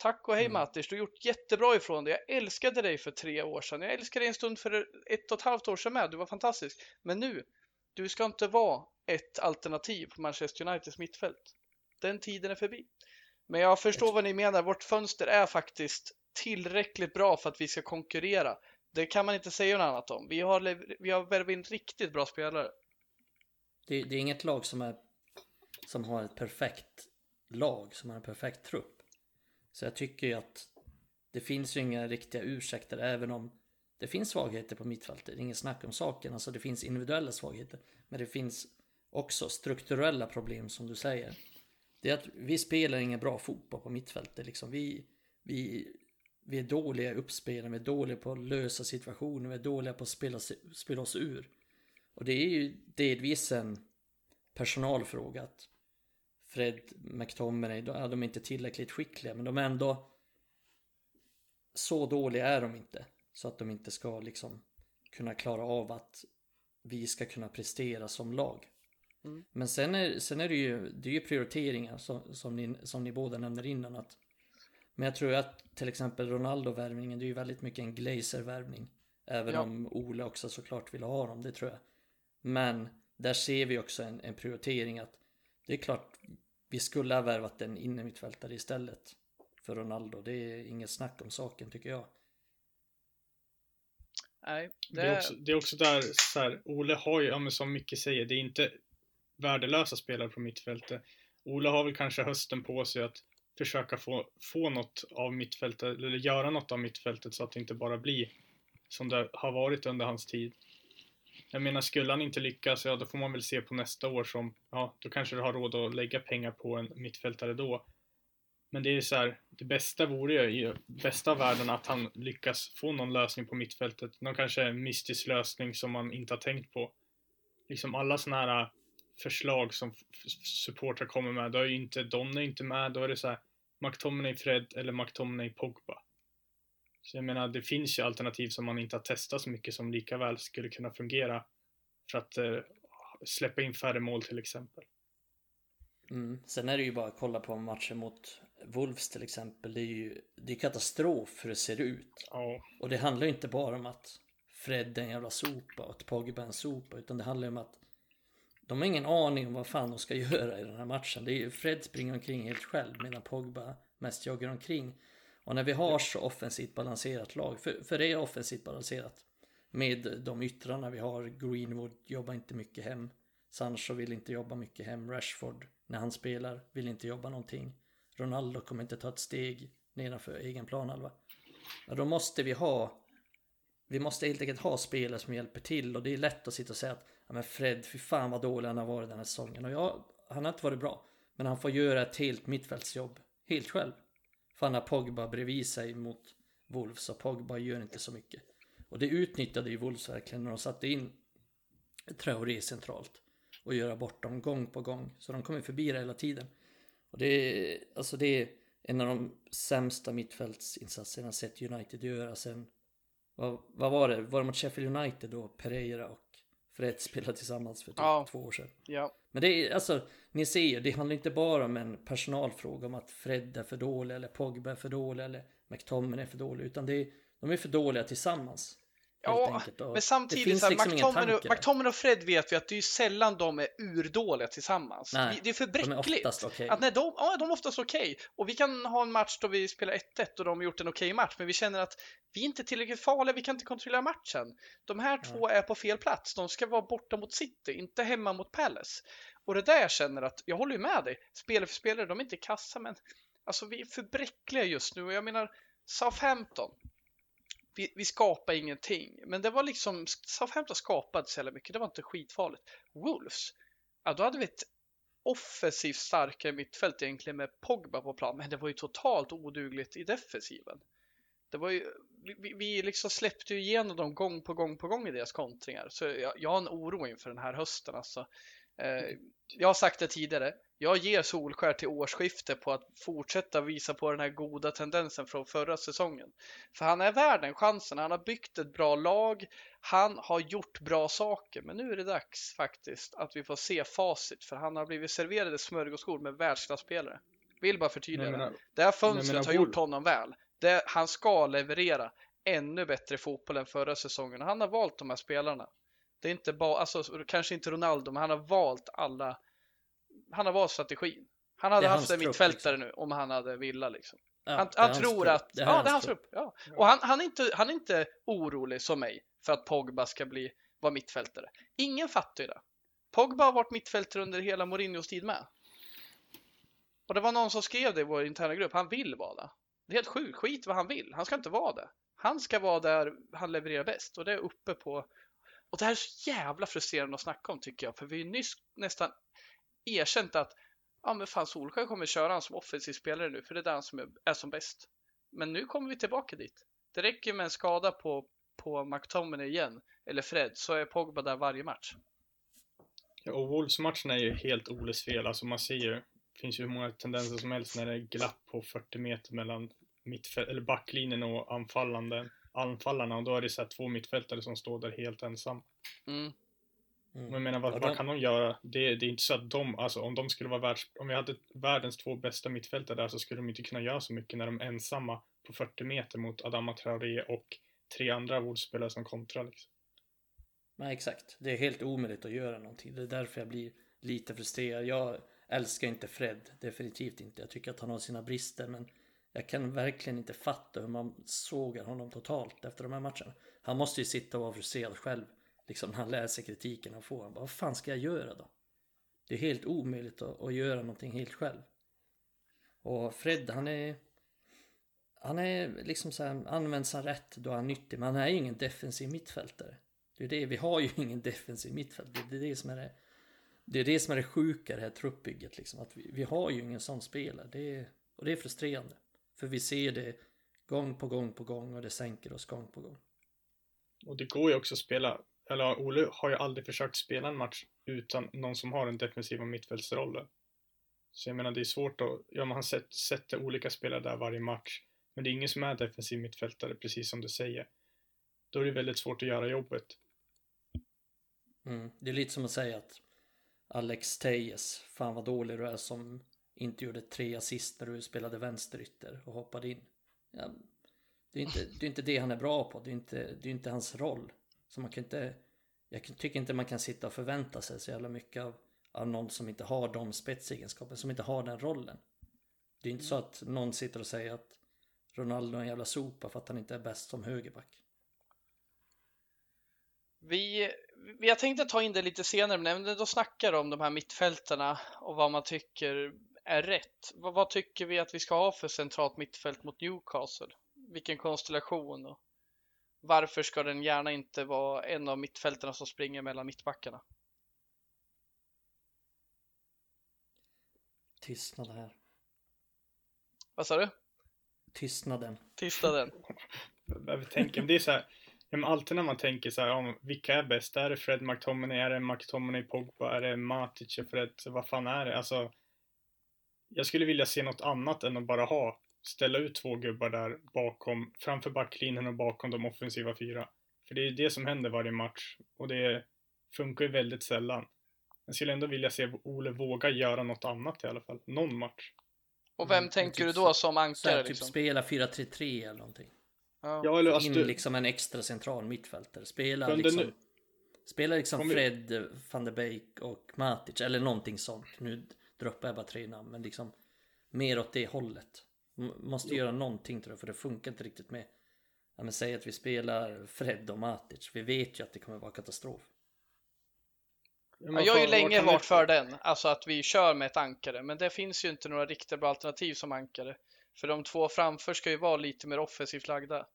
Tack och hej mm. Mattis, du har gjort jättebra ifrån dig. Jag älskade dig för tre år sedan. Jag älskade dig en stund för ett och ett halvt år sedan med. Du var fantastisk. Men nu, du ska inte vara ett alternativ på Manchester Uniteds mittfält. Den tiden är förbi. Men jag förstår vad ni menar. Vårt fönster är faktiskt tillräckligt bra för att vi ska konkurrera. Det kan man inte säga något annat om. Vi har, vi har värvat in riktigt bra spelare. Det, det, är inget lag som, är, som har ett perfekt lag, som har en perfekt trupp. Så jag tycker ju att det finns ju inga riktiga ursäkter även om det finns svagheter på mittfältet. Det är inget snack om saken. Alltså det finns individuella svagheter. Men det finns också strukturella problem som du säger. Det är att vi spelar ingen bra fotboll på mittfältet. Liksom vi, vi, vi är dåliga i uppspelen, vi är dåliga på att lösa situationer, vi är dåliga på att spela, spela oss ur. Och det är ju delvis en personalfråga. Att Fred McTominay, de är inte tillräckligt skickliga men de är ändå så dåliga är de inte. Så att de inte ska liksom kunna klara av att vi ska kunna prestera som lag. Mm. Men sen är, sen är det ju, det är ju prioriteringar som, som, ni, som ni båda nämner innan. Att, men jag tror att till exempel Ronaldo-värvningen, det är ju väldigt mycket en Glazer-värvning. Även ja. om Ole också såklart vill ha dem, det tror jag. Men där ser vi också en, en prioritering att det är klart, vi skulle ha värvat en innermittfältare istället för Ronaldo. Det är inget snack om saken tycker jag. Nej, det... Det, är också, det är också där så här, Ole har ju, ja, som Micke säger, det är inte värdelösa spelare på mittfältet. Ole har väl kanske hösten på sig att försöka få, få något av mittfältet, eller göra något av mittfältet så att det inte bara blir som det har varit under hans tid. Jag menar, skulle han inte lyckas, ja då får man väl se på nästa år som, ja, då kanske du har råd att lägga pengar på en mittfältare då. Men det är så här, det bästa vore ju i bästa av världen att han lyckas få någon lösning på mittfältet. Någon kanske mystisk lösning som man inte har tänkt på. Liksom alla sådana här äh, förslag som supportrar kommer med, då är ju inte Donny inte med, då är det så här McTominay Fred eller McTominay Pogba. Så jag menar, det finns ju alternativ som man inte har testat så mycket som lika väl skulle kunna fungera för att eh, släppa in färre mål till exempel. Mm. Sen är det ju bara att kolla på matchen mot Wolves till exempel. Det är ju det är katastrof hur det ser ut. Ja. Och det handlar ju inte bara om att Fred är en jävla sopa och att Pogba är en sopa. Utan det handlar ju om att de har ingen aning om vad fan de ska göra i den här matchen. Det är ju Fred springer omkring helt själv medan Pogba mest joggar omkring. Och när vi har så offensivt balanserat lag, för, för det är offensivt balanserat. Med de yttrarna vi har, Greenwood jobbar inte mycket hem. Sancho vill inte jobba mycket hem. Rashford, när han spelar, vill inte jobba någonting. Ronaldo kommer inte ta ett steg nedanför egen planhalva. Ja, då måste vi ha vi måste helt enkelt ha spelare som hjälper till och det är lätt att sitta och säga att ja, men Fred, fy fan vad dålig han har varit den här säsongen. Och ja, han har inte varit bra. Men han får göra ett helt mittfältsjobb helt själv. Har Pogba bredvid sig mot Wolves och Pogba gör inte så mycket. Och det utnyttjade ju Wolves verkligen när de satte in Traoré centralt. Och göra bort dem gång på gång. Så de kommer förbi det hela tiden. Och det är, alltså det är en av de sämsta mittfältsinsatserna jag sett United göra sen vad, vad var det? Var det mot Sheffield United då? Pereira och Fred spelade tillsammans för typ ja. två år sedan. Ja. Men det är alltså, ni ser ju, det handlar inte bara om en personalfråga om att Fred är för dålig eller Pogba är för dålig eller McTominay är för dålig. Utan det är, de är för dåliga tillsammans. Ja, men samtidigt, så här, liksom McTominay, och, McTominay och Fred vet vi att det är sällan de är urdåliga tillsammans. Nej, det är för bräckligt. De är okay. att när de, ja, de är oftast okej. Okay. Och vi kan ha en match då vi spelar 1-1 och de har gjort en okej okay match, men vi känner att vi är inte tillräckligt farliga, vi kan inte kontrollera matchen. De här ja. två är på fel plats, de ska vara borta mot City, inte hemma mot Palace. Och det där jag känner att, jag håller ju med dig, spelare för spelare, de är inte kassa, men alltså vi är för bräckliga just nu och jag menar Southampton, vi, vi skapade ingenting. Men det var liksom, Southampton skapade så jävla mycket, det var inte skitfarligt. Wolves, ja då hade vi ett offensivt starkare mittfält egentligen med Pogba på plan, men det var ju totalt odugligt i defensiven. Det var ju, vi, vi liksom släppte ju igenom dem gång på gång på gång i deras kontringar, så jag, jag har en oro inför den här hösten alltså. Eh, jag har sagt det tidigare, jag ger Solskär till årsskifte på att fortsätta visa på den här goda tendensen från förra säsongen. För han är värd den chansen. Han har byggt ett bra lag. Han har gjort bra saker. Men nu är det dags faktiskt att vi får se facit. För han har blivit serverade smörgåsbord med världsklasspelare. Vill bara förtydliga det. Det här fönstret har gjort honom väl. Det, han ska leverera ännu bättre fotboll än förra säsongen. Han har valt de här spelarna. Det är inte bara, alltså kanske inte Ronaldo, men han har valt alla han har valt strategin. Han hade haft en mittfältare liksom. nu om han hade vilja liksom. Ja, han, han tror att, ja det är hans trupp. Ja. Och han, han, är inte, han är inte orolig som mig för att Pogba ska bli, vara mittfältare. Ingen fattar ju det. Pogba har varit mittfältare under hela Mourinhos tid med. Och det var någon som skrev det i vår interna grupp, han vill vara det. Det är helt sjukt, skit vad han vill. Han ska inte vara det. Han ska vara där han levererar bäst och det är uppe på och det här är så jävla frustrerande att snacka om tycker jag, för vi är nyss nästan erkänt att ja, men fan Solskjaer kommer köra han som offensiv spelare nu, för det är där han som är, är som bäst. Men nu kommer vi tillbaka dit. Det räcker med en skada på, på McTominay igen, eller Fred, så är Pogba där varje match. Ja, och Wolves-matchen är ju helt Oles fel. Alltså man ser ju, det finns ju hur många tendenser som helst när det är glapp på 40 meter mellan mittfält, eller backlinjen och anfallande, anfallarna och då är det så här två mittfältare som står där helt ensam. Mm. Mm. Men jag menar, vad, ja, vad kan de göra? Det, det, är inte så att de, alltså om de skulle vara världs, om vi hade världens två bästa mittfältare där så skulle de inte kunna göra så mycket när de är ensamma på 40 meter mot Adama Traoré och tre andra Wolves-spelare som kontrar liksom. Nej, exakt. Det är helt omöjligt att göra någonting. Det är därför jag blir lite frustrerad. Jag älskar inte Fred, definitivt inte. Jag tycker att han har sina brister, men jag kan verkligen inte fatta hur man sågar honom totalt efter de här matcherna. Han måste ju sitta och vara frustrerad själv liksom när han läser kritiken han får. Han bara, vad fan ska jag göra då? Det är helt omöjligt att, att göra någonting helt själv. Och Fred, han är... Han är liksom så här, används han rätt då är han nyttig, men han är ju ingen defensiv mittfältare. Det är det, vi har ju ingen defensiv mittfältare. Det är det som är det, det är det som är det sjuka det här truppbygget liksom. Att vi, vi har ju ingen sån spelare. Det är, och det är frustrerande. För vi ser det gång på gång på gång och det sänker oss gång på gång. Och det går ju också att spela eller Ole har ju aldrig försökt spela en match utan någon som har den defensiva mittfältsrollen. Så jag menar, det är svårt att, ja men han sätter olika spelare där varje match. Men det är ingen som är defensiv mittfältare, precis som du säger. Då är det väldigt svårt att göra jobbet. Mm. Det är lite som att säga att Alex Tejes, fan vad dålig du är som inte gjorde tre assist när du spelade vänsterytter och hoppade in. Ja, det, är inte, det är inte det han är bra på, det är inte, det är inte hans roll. Så man kan inte, jag tycker inte man kan sitta och förvänta sig så jävla mycket av, av någon som inte har de spetsegenskaperna, som inte har den rollen. Det är inte så att någon sitter och säger att Ronaldo är en jävla sopa för att han inte är bäst som högerback. Vi, jag tänkte ta in det lite senare, men då snackar om de här mittfältarna och vad man tycker är rätt. Vad, vad, tycker vi att vi ska ha för centralt mittfält mot Newcastle? Vilken konstellation? Och varför ska den gärna inte vara en av mittfältarna som springer mellan mittbackarna? Tystnad här. Vad sa du? Tystnaden. Tystnaden. Jag tänker, det är så här, alltid när man tänker så här, om vilka är bäst? Är det Fred McTominay? Är det McTominay Pogba? Är det Matic och Fred? Vad fan är det? Alltså, jag skulle vilja se något annat än att bara ha, ställa ut två gubbar där bakom, framför backlinjen och bakom de offensiva fyra. För det är det som händer varje match och det funkar ju väldigt sällan. Jag skulle ändå vilja se Ole våga göra något annat i alla fall, någon match. Och vem mm, tänker typ du då som ankare? Typ liksom? spela 4-3-3 eller någonting. Ja, eller alltså, In liksom en extra central mittfältare. Spela liksom, nu... spela liksom Fred, van der Beek och Matic eller någonting sånt. Nu droppar jag bara tre namn, men liksom mer åt det hållet. Måste jo. göra någonting tror jag, för det funkar inte riktigt med ja, men säg att vi spelar Fred och Matic. Vi vet ju att det kommer vara katastrof. Ja, jag har ju länge varit för den, alltså att vi kör med ett ankare, men det finns ju inte några riktigt bra alternativ som ankare. För de två framför ska ju vara lite mer offensivt lagda.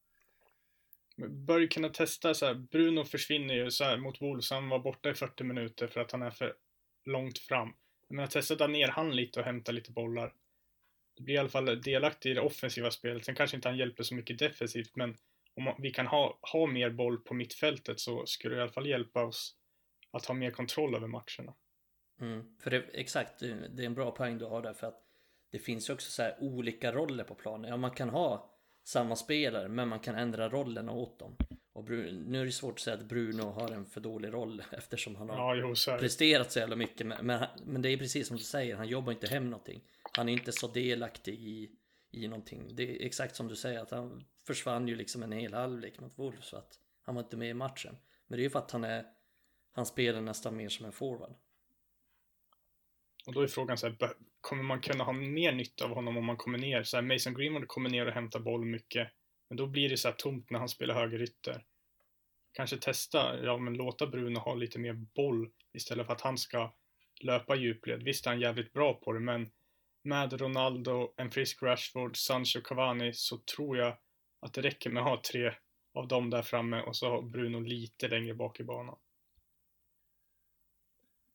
Bör kunna testa så här, Bruno försvinner ju så här mot Wolves, han var borta i 40 minuter för att han är för långt fram. Men testa att dra ner han lite och hämta lite bollar. Det blir i alla fall delaktig i det offensiva spelet. Sen kanske inte han hjälper så mycket defensivt, men om vi kan ha, ha mer boll på mittfältet så skulle det i alla fall hjälpa oss att ha mer kontroll över matcherna. Mm, för det, exakt, det är en bra poäng du har där för att det finns ju också så olika roller på planen. Ja, man kan ha samma spelare, men man kan ändra rollerna åt dem. Och Bruno, nu är det svårt att säga att Bruno har en för dålig roll eftersom han har ja, jo, presterat så jävla mycket. Men, men, men, det är precis som du säger, han jobbar inte hem någonting. Han är inte så delaktig i, i någonting. Det är exakt som du säger, att han försvann ju liksom en hel halvlek mot Wolves så att han var inte med i matchen. Men det är ju för att han är, han spelar nästan mer som en forward. Och då är frågan så här, kommer man kunna ha mer nytta av honom om man kommer ner? Så här, Mason Greenwood kommer ner och hämtar boll mycket. Men då blir det så här tomt när han spelar högerytter. Kanske testa, ja men låta Bruno ha lite mer boll istället för att han ska löpa djupled. Visst är han jävligt bra på det, men med Ronaldo, en frisk Rashford, Sancho, Cavani så tror jag att det räcker med att ha tre av dem där framme och så har Bruno lite längre bak i banan.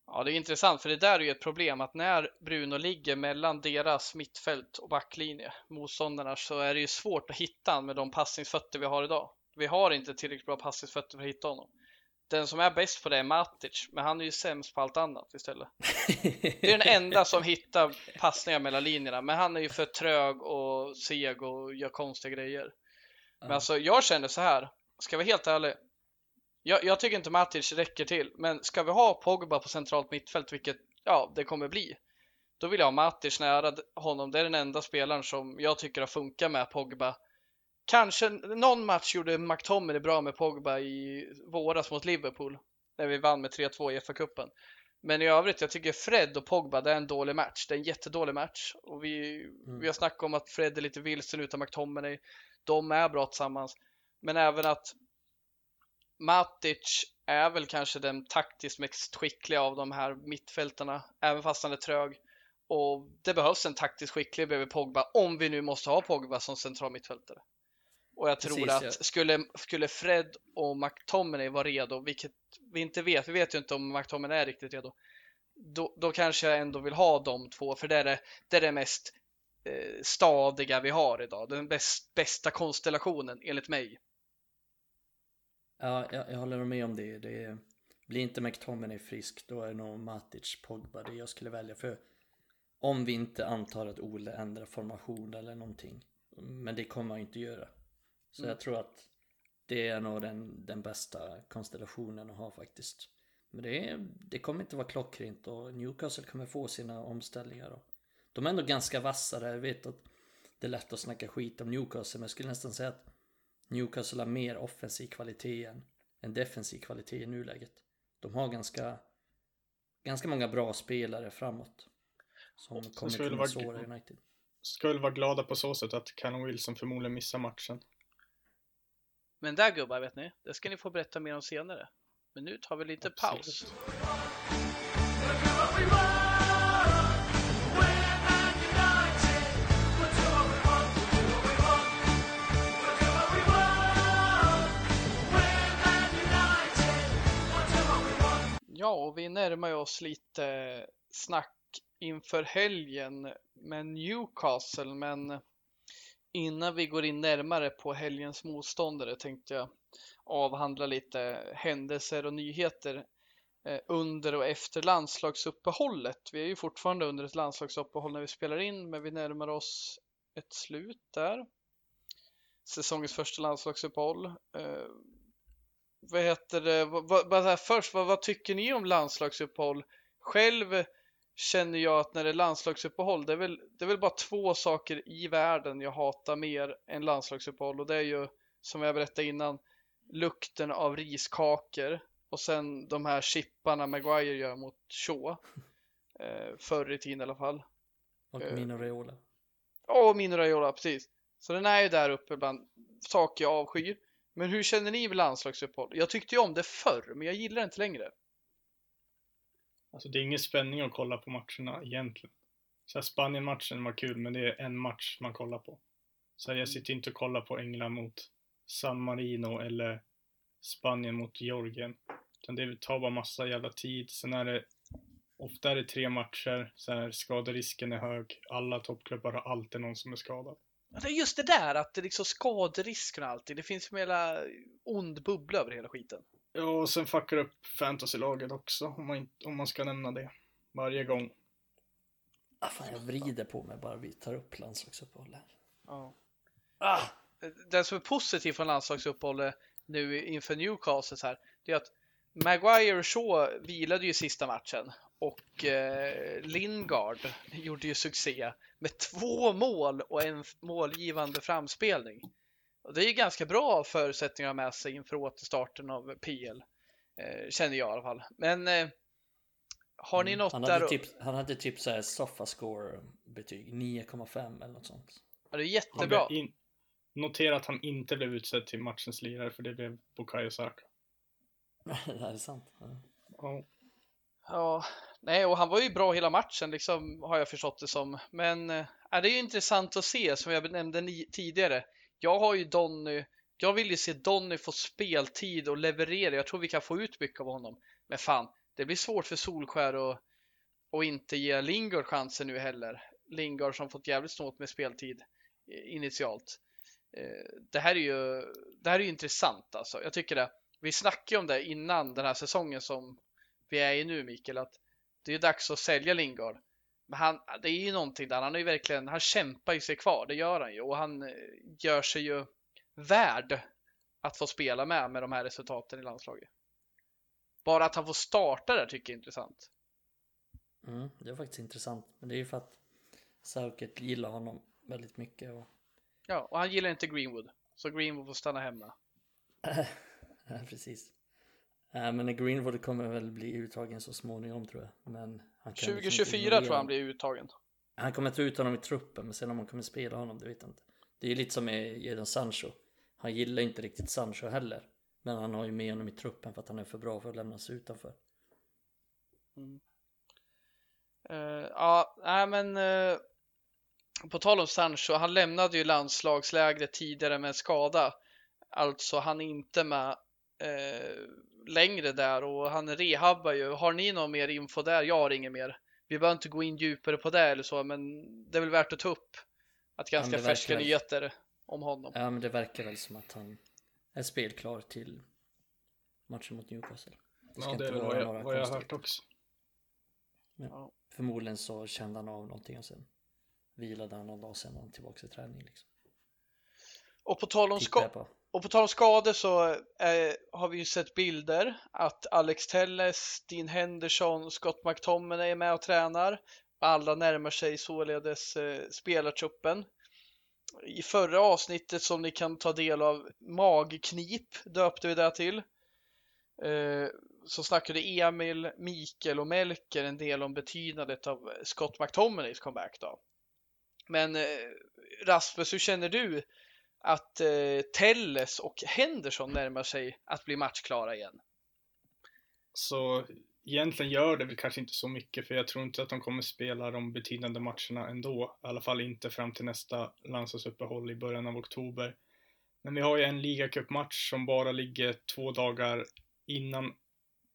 Ja, det är intressant för det där är ju ett problem att när Bruno ligger mellan deras mittfält och backlinje, motståndarna, så är det ju svårt att hitta honom med de passningsfötter vi har idag. Vi har inte tillräckligt bra passningsfötter för att hitta honom. Den som är bäst på det är Matic, men han är ju sämst på allt annat istället. Det är den enda som hittar passningar mellan linjerna, men han är ju för trög och seg och gör konstiga grejer. Men alltså, jag känner så här, ska jag vara helt ärlig, jag, jag, tycker inte Matic räcker till, men ska vi ha Pogba på centralt mittfält, vilket ja, det kommer bli, då vill jag ha Matic nära honom. Det är den enda spelaren som jag tycker har funkat med Pogba. Kanske någon match gjorde McTominay bra med Pogba i våras mot Liverpool när vi vann med 3-2 i FA-cupen. Men i övrigt, jag tycker Fred och Pogba, det är en dålig match. Det är en jättedålig match. Och vi, mm. vi har snackat om att Fred är lite vilsen utan McTominay. De är bra tillsammans. Men även att Matic är väl kanske den taktiskt mest skickliga av de här mittfältarna, även fast han är trög. Och det behövs en taktiskt skicklig bredvid Pogba, om vi nu måste ha Pogba som central mittfältare. Och jag tror Precis, att ja. skulle, skulle Fred och McTominay vara redo, vilket vi inte vet, vi vet ju inte om McTominay är riktigt redo, då, då kanske jag ändå vill ha de två, för det är det, det, är det mest eh, stadiga vi har idag, den bäst, bästa konstellationen enligt mig. Ja, jag, jag håller med om det. det blir inte McTominay frisk, då är det nog Matic, Pogba det jag skulle välja. För om vi inte antar att Ole ändrar formation eller någonting. Men det kommer han inte göra. Så Mm. jag tror att det är nog den, den bästa konstellationen att ha faktiskt. Men det, är, det kommer inte vara klockrent och Newcastle kommer få sina omställningar. Och de är ändå ganska vassa där. Jag vet att det är lätt att snacka skit om Newcastle. Men jag skulle nästan säga att Newcastle har mer offensiv kvalitet än, än defensiv kvalitet i nuläget. De har ganska, ganska många bra spelare framåt. Som kommer kunna vara- såra United. Ska väl vara glada på så sätt att Callum Wilson förmodligen missar matchen. Men där gubbar, vet ni, det ska ni få berätta mer om senare. Men nu tar vi lite Absolut. paus. Ja, och vi närmar oss lite snack inför helgen med Newcastle, men innan vi går in närmare på helgens motståndare tänkte jag avhandla lite händelser och nyheter eh, under och efter landslagsuppehållet. Vi är ju fortfarande under ett landslagsuppehåll när vi spelar in, men vi närmar oss ett slut där. Säsongens första landslagsuppehåll. Eh, vad heter det? Vad, vad, här, först, vad, vad tycker ni om landslagsuppehåll? Själv känner jag att när det är landslagsuppehåll, det är, väl, det är väl bara två saker i världen jag hatar mer än landslagsuppehåll och det är ju som jag berättade innan lukten av riskakor och sen de här chipparna Maguire gör mot Shaw. Eh, förr i tiden i alla fall. Och. Mino Raiola. Och Mino Raiola, precis. Så den är ju där uppe bland saker jag avskyr. Men hur känner ni med landslagsuppehåll? Jag tyckte ju om det förr, men jag gillar det inte längre. Alltså det är ingen spänning att kolla på matcherna egentligen. Så Spanien-matchen var kul, men det är en match man kollar på. Så jag sitter inte och kollar på England mot San Marino eller Spanien mot Georgien. Utan det tar bara massa jävla tid. Sen är det ofta är det tre matcher, så här, skaderisken är hög. Alla toppklubbar har alltid någon som är skadad. Det är just det där att det liksom skaderisken alltid. Det finns en jävla ond bubbla över hela skiten. Ja, och sen fuckar upp fantasylaget också, om man, inte- om man ska nämna det. Varje gång. Ah, fan, jag vrider på mig bara vi tar upp landslagsuppehåll här. Ja. Ah! Det som är positivt från landslagsuppehållet nu inför Newcastle så här, det är att Maguire och Shaw vilade ju sista matchen och eh, Lingard gjorde ju succé med två mål och en målgivande framspelning. Och det är ju ganska bra förutsättningar med sig inför återstarten av PL, eh, känner jag i alla fall. Men eh, har ni Mm. något han där? hade typ, han hade typ såhär Sofascore betyg 9,5 eller något sånt. Ja, det är jättebra. in... Notera att han inte blev utsedd till matchens lirare, för det blev Bukayo Saka. det här är sant. Ja. Ja. Nej, och han var ju bra hela matchen liksom har jag förstått det som. Men äh, det är ju intressant att se som jag nämnde tidigare. Jag har ju Donny. Jag vill ju se Donny få speltid och leverera. Jag tror vi kan få ut mycket av honom. Men fan, det blir svårt för Solskär att och inte ge Lingard chansen nu heller. Lingard som fått jävligt snålt med speltid eh, initialt. Eh, det här är ju, det här är ju intressant alltså. Jag tycker det. Vi snackade ju om det innan den här säsongen som vi är i nu Mikael, att det är dags att sälja Lingard. Men han, det är ju någonting där, han är ju verkligen, han kämpar ju sig kvar, det gör han ju och han eh, gör sig ju värd att få spela med med de här resultaten i landslaget. Bara att han får starta där tycker jag är intressant. Mm, det är faktiskt intressant. Men det är ju för att Southgate gillar honom väldigt mycket. Och... Ja, och han gillar inte Greenwood, så Greenwood får stanna hemma. Precis. Äh, men Greenwood kommer väl bli uttagen så småningom tror jag. Men han kan liksom inte 2024 ignorera tror jag han blir uttagen. Han kommer ta ut honom i truppen, men sen om han kommer spela honom, det vet jag inte. Det är ju lite som med Jadon Sancho. Han gillar inte riktigt Sancho heller. Men han har ju med honom i truppen för att han är för bra för att lämnas utanför. Eh, ja, nej men eh, på tal om Sancho, han lämnade ju landslagslägret tidigare med skada. Alltså han är inte med eh, längre där och han rehabbar ju. Har ni någon mer info där? Jag har inget mer. Vi behöver inte gå in djupare på det eller så, men det är väl värt att ta upp att ganska verkar färska väl. nyheter om honom. Ja, men det verkar väl som att han är spelklar till matchen mot Newcastle. Det ska Ja, det inte vara jag, några vad jag har hört konstigheter. också. Förmodligen så kände han av någonting och sen vilade han någon dag sen var han tillbaka i träning liksom. Och på tal om, ska och på tal om skador så eh, har vi ju sett bilder att Alex Telles, Dean Henderson, Scott McTominay är med och tränar. Alla närmar sig således eh, spelartruppen. I förra avsnittet som ni kan ta del av, Magknip döpte vi det till. Eh, så snackade Emil, Mikael och Melker en del om betydandet av Scott McTominays comeback då. Men eh, Rasmus, hur känner du att eh, Telles och Henderson närmar sig att bli matchklara igen? Så egentligen gör det väl kanske inte så mycket för jag tror inte att de kommer spela de betydande matcherna ändå. I alla fall inte fram till nästa landslagsuppehåll i början av oktober. Men vi har ju en ligacupmatch som bara ligger två dagar innan.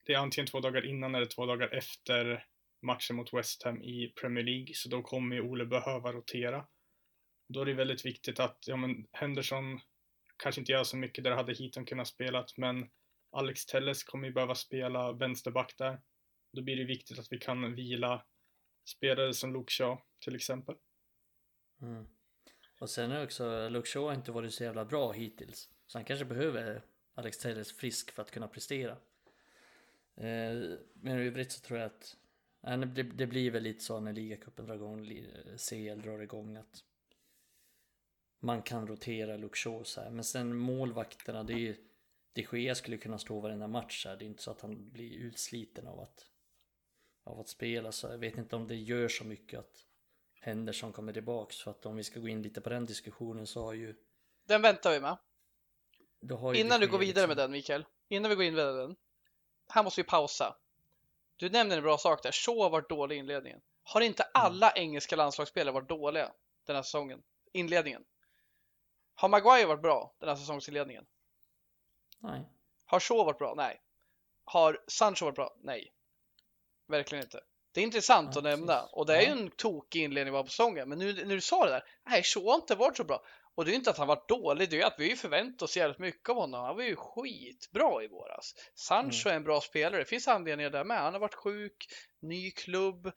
Det är antingen två dagar innan eller två dagar efter matchen mot West Ham i Premier League, så då kommer ju Ole behöva rotera. Då är det väldigt viktigt att, ja men Henderson kanske inte gör så mycket där hade Heaton kunnat spela, men Alex Telles kommer ju behöva spela vänsterback där. Då blir det viktigt att vi kan vila spelare som Luke Shaw till exempel. Mm. Och sen är också, Luke Shaw har inte varit så jävla bra hittills. Så han kanske behöver Alex Telles frisk för att kunna prestera. Eh, men i övrigt så tror jag att det, det blir väl lite så när ligacupen drar igång, eh, CL drar igång att man kan rotera Luke Shaw så här. Men sen målvakterna, det är ju de Gea skulle kunna stå varenda match här. Det är inte så att han blir utsliten av att, av att spela. Så jag vet inte om det gör så mycket att Henderson kommer tillbaks. För att om vi ska gå in lite på den diskussionen så har ju... Den väntar vi med. Innan du går vidare liksom... med den Mikael. Innan vi går in med den. Här måste vi pausa. Du nämner en bra sak där. Shaw har varit dålig i inledningen. Har inte alla mm. engelska landslagsspelare varit dåliga den här säsongen? Inledningen. Har Maguire varit bra den här säsongsinledningen? Nej. Har Shaw varit bra? Nej. Har Sancho varit bra? Nej. Verkligen inte. Det är intressant ja, att nämna och det är ju en tokig inledning på säsongen. Men nu när du sa det där, nej, Shaw har inte varit så bra. Och det är inte att han varit dålig, det är att vi förväntat oss jävligt mycket av honom. Han var ju skitbra i våras. Sancho mm. är en bra spelare, det finns anledningar där med. Han har varit sjuk, ny klubb,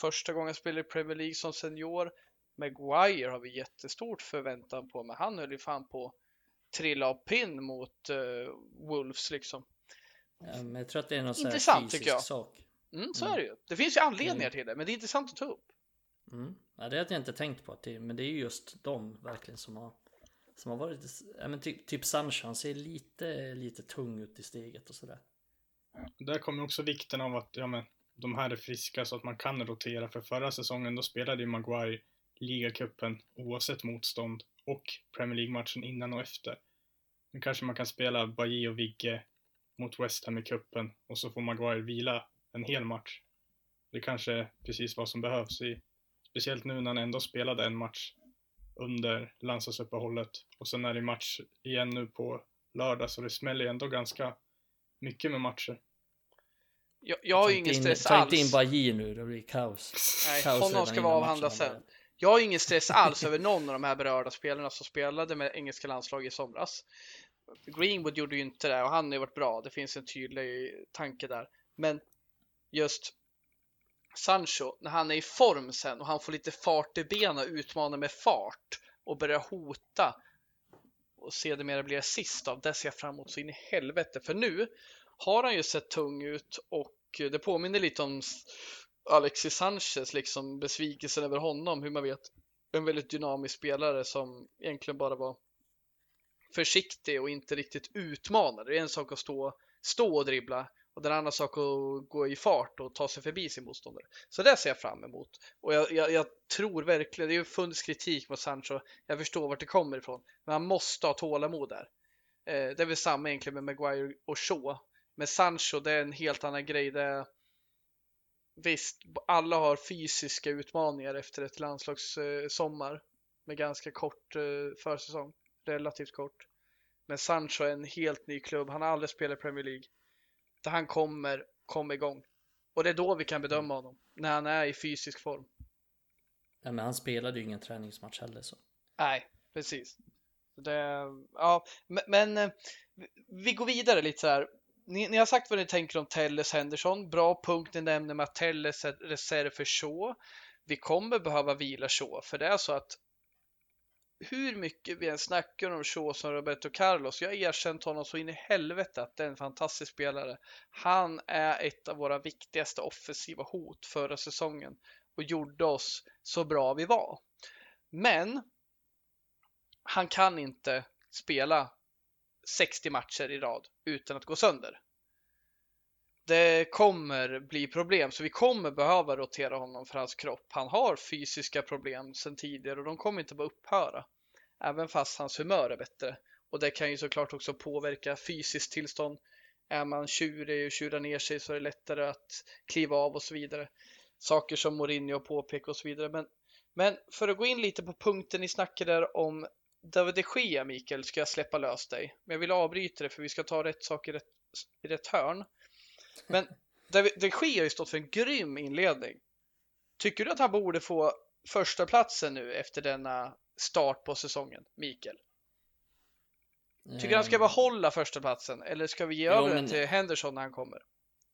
första gången han spelar i Premier League som senior. Maguire har vi jättestort förväntan på, men han höll ju fan på trilla av pinn mot uh, Wolves liksom. Ja, men jag tror att det är någon Intressant tycker jag. Sak. Mm, så mm. är det ju. Det finns ju anledningar mm. till det, men det är intressant att ta upp. Mm. Ja, det hade jag inte tänkt på, men det är ju just de verkligen som har som har varit, ja men typ, typ Sancho, han ser lite, lite tung ut i steget och sådär. Där kommer också vikten av att, ja men, de här är friska så att man kan rotera, för förra säsongen då spelade ju Maguire ligacupen oavsett motstånd och Premier League-matchen innan och efter. Nu kanske man kan spela Bailly och Vigge mot West Ham i cupen och så får Maguire vila en hel match. Det är kanske precis vad som behövs i Speciellt nu när han ändå spelade en match under landslagsuppehållet och sen är det match igen nu på lördag så det smäller ändå ganska mycket med matcher. Jag, jag har ju ingen stress alls. Ta inte in Bajir nu, det blir kaos. Nej, kaos honom ska vi avhandla sen. Jag har ingen stress alls över någon av de här berörda spelarna som spelade med engelska landslag i somras. Greenwood gjorde ju inte det och han har ju varit bra. Det finns en tydlig tanke där. Men just Sancho, när han är i form sen och han får lite fart i benen och utmanar med fart och börjar hota och sedermera blir assist av, det ser jag fram emot så in i helvete. För nu har han ju sett tung ut och det påminner lite om Alexis Sanchez, liksom besvikelsen över honom, hur man vet en väldigt dynamisk spelare som egentligen bara var försiktig och inte riktigt utmanade. Det är en sak att stå, stå och dribbla och det är en annan sak att gå i fart och ta sig förbi sin motståndare. Så det ser jag fram emot. Och jag, jag, jag tror verkligen, det har ju funnits kritik mot Sancho. Jag förstår vart det kommer ifrån. Men han måste ha tålamod där. Eh, det är väl samma egentligen med Maguire och Shaw. Men Sancho, det är en helt annan grej. Det är, visst, alla har fysiska utmaningar efter ett landslagssommar med ganska kort eh, försäsong. Relativt kort. Men Sancho är en helt ny klubb. Han har aldrig spelat i Premier League där han kommer komma igång. Och det är då vi kan bedöma honom, när han är i fysisk form. Ja, men han spelade ju ingen träningsmatch heller så. Nej, precis. Det, ja, men, eh, vi går vidare lite så här. Ni, ni, har sagt vad ni tänker om Telles Henderson. Bra punkt ni nämner med att Telles är reserv för Shaw. Vi kommer behöva vila Shaw, för det är så att hur mycket vi än snackar om Shaw som Roberto Carlos, jag har erkänt honom så in i helvete att det är en fantastisk spelare. Han är ett av våra viktigaste offensiva hot förra säsongen och gjorde oss så bra vi var. Men han kan inte spela 60 matcher i rad utan att gå sönder. Det kommer bli problem, så vi kommer behöva rotera honom för hans kropp. Han har fysiska problem sedan tidigare och de kommer inte bara upphöra. Även fast hans humör är bättre. Och det kan ju såklart också påverka fysiskt tillstånd. Är man tjurig och tjurar ner sig så är det lättare att kliva av och så vidare. Saker som Mourinho påpekar och så vidare. Men, men för att gå in lite på punkten ni snackade där om David de Gea, Mikael, ska jag släppa lös dig. Men jag vill avbryta det för vi ska ta rätt saker i rätt, i rätt hörn. Men David de Gea har ju stått för en grym inledning. Tycker du att han borde få första platsen nu efter denna start på säsongen, Mikael? Tycker du han ska Eh, behålla första platsen eller ska vi ge Jo, över den till Henderson när han kommer?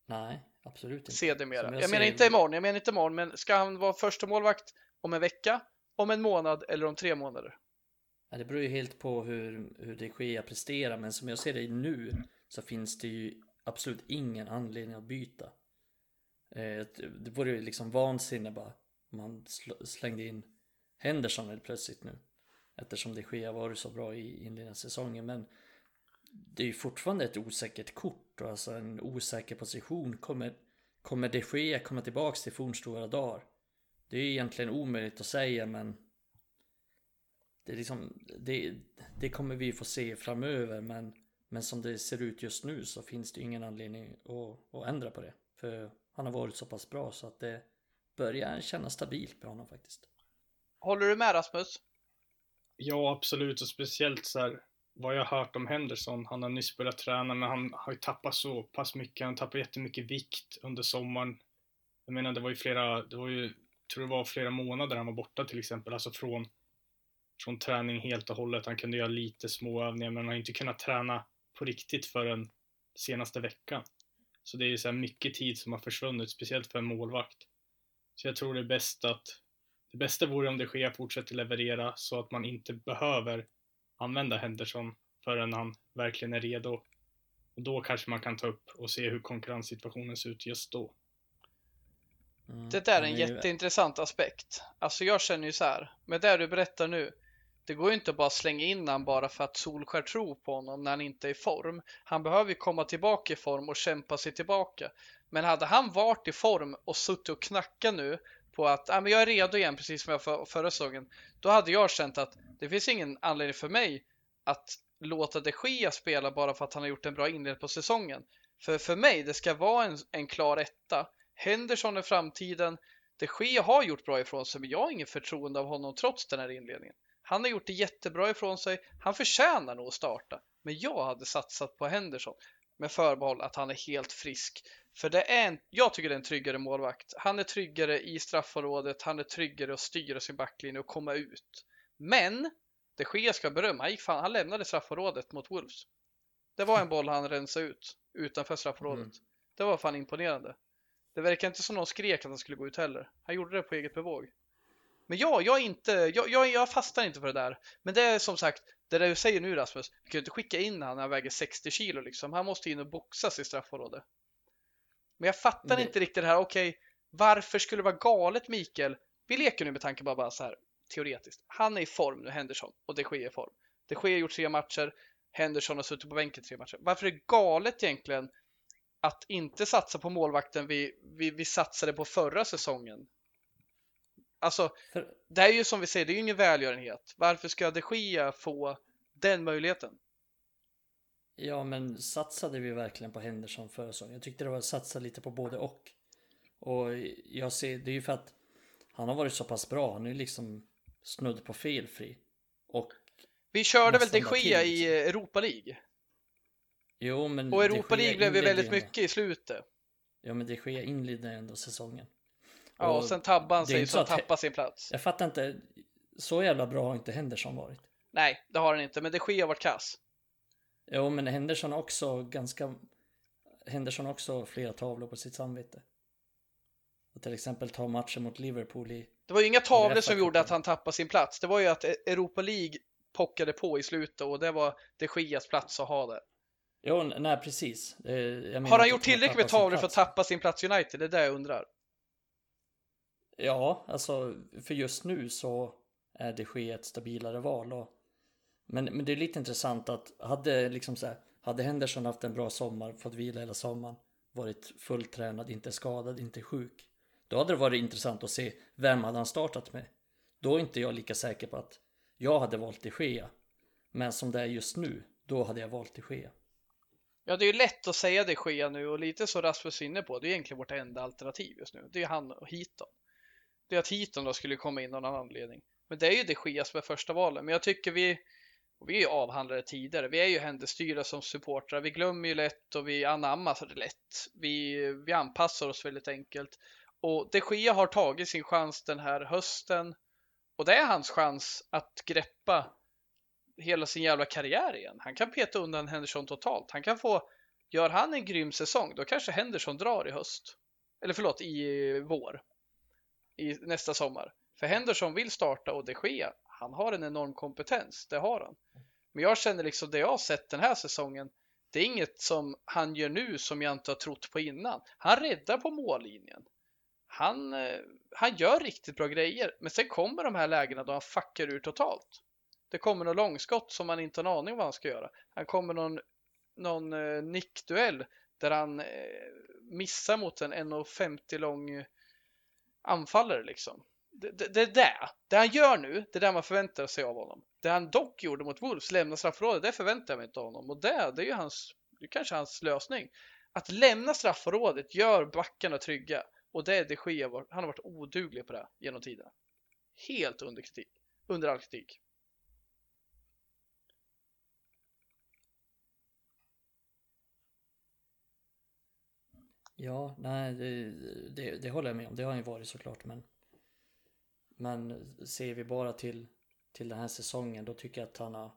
Nej, absolut inte. Sedermera. Jag, jag menar inte imorgon, jag menar inte imorgon, men ska han vara första målvakt om en vecka, om en månad eller om tre månader? Ja, det beror ju helt på hur, hur de Gea presterar, men som jag ser det nu så finns det ju absolut ingen anledning att byta. Eh, Det vore ju liksom vansinne bara om man sl- slängde in Henderson helt plötsligt nu. Eftersom de Gea varit så bra i inledningen av säsongen, men det är ju fortfarande ett osäkert kort och alltså en osäker position. Kommer, kommer de Gea komma tillbaks till fornstora dagar? Det är ju egentligen omöjligt att säga, men det, liksom, det, det kommer vi få se framöver men, men som det ser ut just nu så finns det ingen anledning att, att ändra på det. För han har varit så pass bra så att det börjar kännas stabilt med honom faktiskt. Håller du med Rasmus? Ja, absolut. Och speciellt så här, vad jag har hört om Henderson. Han har nyss börjat träna, men han har ju tappat så pass mycket. Han tappade jättemycket vikt under sommaren. Jag menar, det var ju flera, det var ju, tror det var flera månader han var borta till exempel. Alltså från, från träning helt och hållet. Han kunde göra lite små övningar, men han har inte kunnat träna på riktigt förrän senaste veckan. Så det är ju så här mycket tid som har försvunnit, speciellt för en målvakt. Så jag tror det är bäst att det bästa vore om det sker fortsätter leverera så att man inte behöver använda Henderson förrän han verkligen är redo. Och då kanske man kan ta upp och se hur konkurrenssituationen ser ut just då. Mm, Det där är en jätteintressant aspekt. Alltså jag känner ju så här, med det du berättar nu, det går ju inte att bara slänga in han bara för att Solskär tror på honom när han inte är i form. Han behöver ju komma tillbaka i form och kämpa sig tillbaka. Men hade han varit i form och suttit och knackat nu på att ah, men jag är redo igen, precis som jag för, förra säsongen, då hade jag känt att det finns ingen anledning för mig att låta de ske spela bara för att han har gjort en bra inledning på säsongen. För för mig, det ska vara en, en klar etta. Henderson i framtiden. De Gea har gjort bra ifrån sig, men jag har inget förtroende av honom trots den här inledningen. Han har gjort det jättebra ifrån sig. Han förtjänar nog att starta, men jag hade satsat på Henderson med förbehåll att han är helt frisk. För det är en, jag tycker det är en tryggare målvakt. Han är tryggare i straffområdet, han är tryggare att styra sin backlinje och komma ut. Men de Gea ska berömma, han, gick fan, han lämnade straffområdet mot Wolves. Det var en boll han rensade ut utanför straffområdet. Mm. Det var fan imponerande. Det verkar inte som någon skrek att han skulle gå ut heller. Han gjorde det på eget bevåg. Men ja, jag är inte, jag, jag, jag fastnar inte på det där. Men det är som sagt, det där du säger nu Rasmus, du kan ju inte skicka in han när han väger 60 kilo liksom. Han måste in och boxas i straffområdet. Men jag fattar det- inte riktigt det här, okej, varför skulle det vara galet Mikael? Vi leker nu med tanke bara, bara så här, teoretiskt. Han är i form nu, Henderson, och det sker i form. Det sker gjort tre matcher, Henderson har suttit på bänken tre matcher. Varför är det galet egentligen att inte satsa på målvakten vi, vi, vi satsade på förra säsongen? Alltså, För, det är ju som vi säger, det är ju ingen välgörenhet. Varför ska de Gea få den möjligheten? ja, men satsade vi verkligen på Henderson förra säsongen? Jag tyckte det var att satsa lite på både och. Och jag ser, det är ju för att han har varit så pass bra. Han är ju liksom snudd på felfri. Och Vi körde väl de liksom. i eh, Europa League? jo, men Och De Europa League blev ju väldigt mycket i slutet. Ja, men det sker inledde ändå säsongen. Ja, och sen tabbade han det sig så att tappade sin plats. Jag fattar inte. Så jävla bra har inte Henderson varit. Nej, det har han inte, men de Gea har varit kass. Jo, men Henderson också ganska... Henderson också flera tavlor på sitt samvete. Och till exempel ta matchen mot Liverpool i... Det var ju inga tavlor som gjorde att han tappade sin plats. Det var ju att e- Europa League pockade på i slutet och det var de Gias plats att ha det. Jo, nej precis. Har han gjort tillräckligt med tavlor för att tappa sin plats i United? Det är det jag undrar. Ja, alltså för just nu så är det ske ett stabilare val. Och, men, men det är lite intressant att hade liksom så här, hade Henderson haft en bra sommar, fått vila hela sommaren, varit fulltränad, inte skadad, inte sjuk. Då hade det varit intressant att se vem hade han startat med. Då är inte jag lika säker på att jag hade valt de Gea. Men som det är just nu, då hade jag valt de Gea. Ja, det är ju lätt att säga de Gea nu och lite så Rasmus är inne på, det är egentligen vårt enda alternativ just nu. Det är han och Heaton. Det är att Heaton då skulle komma in av någon anledning. Men det är ju de Gea som är första valet. Men jag tycker vi, och vi är ju avhandlade tidigare, vi är ju händestyrda som supportrar. Vi glömmer ju lätt och vi anammar det lätt. Vi, vi anpassar oss väldigt enkelt. Och de Gea har tagit sin chans den här hösten. Och det är hans chans att greppa hela sin jävla karriär igen. Han kan peta undan Henderson totalt. Han kan få, gör han en grym säsong, då kanske Henderson drar i höst. Eller förlåt, i vår. I nästa sommar. För Henderson vill starta och det sker. Han har en enorm kompetens, det har han. Men jag känner liksom det jag har sett den här säsongen. Det är inget som han gör nu som jag inte har trott på innan. Han räddar på mållinjen. Han, eh, han gör riktigt bra grejer, men sen kommer de här lägena då han fuckar ur totalt. Det kommer något långskott som man inte har en aning om vad han ska göra. Han kommer någon, någon eh, nickduell där han eh, missar mot en 1,50 lång anfallare liksom. Det, det, det är det. Det han gör nu, det är det man förväntar sig av honom. Det han dock gjorde mot Wolves, lämna straffområdet, det förväntar jag mig inte av honom. Och det, det är ju hans, det är kanske hans lösning. Att lämna straffområdet gör backarna trygga. Och det är de Gea, han har varit oduglig på det genom tiden. Helt under kritik. Under all kritik. Ja, nej, det, det, det, håller jag med om. Det har han ju varit såklart. Men, men ser vi bara till, till den här säsongen, då tycker jag att han har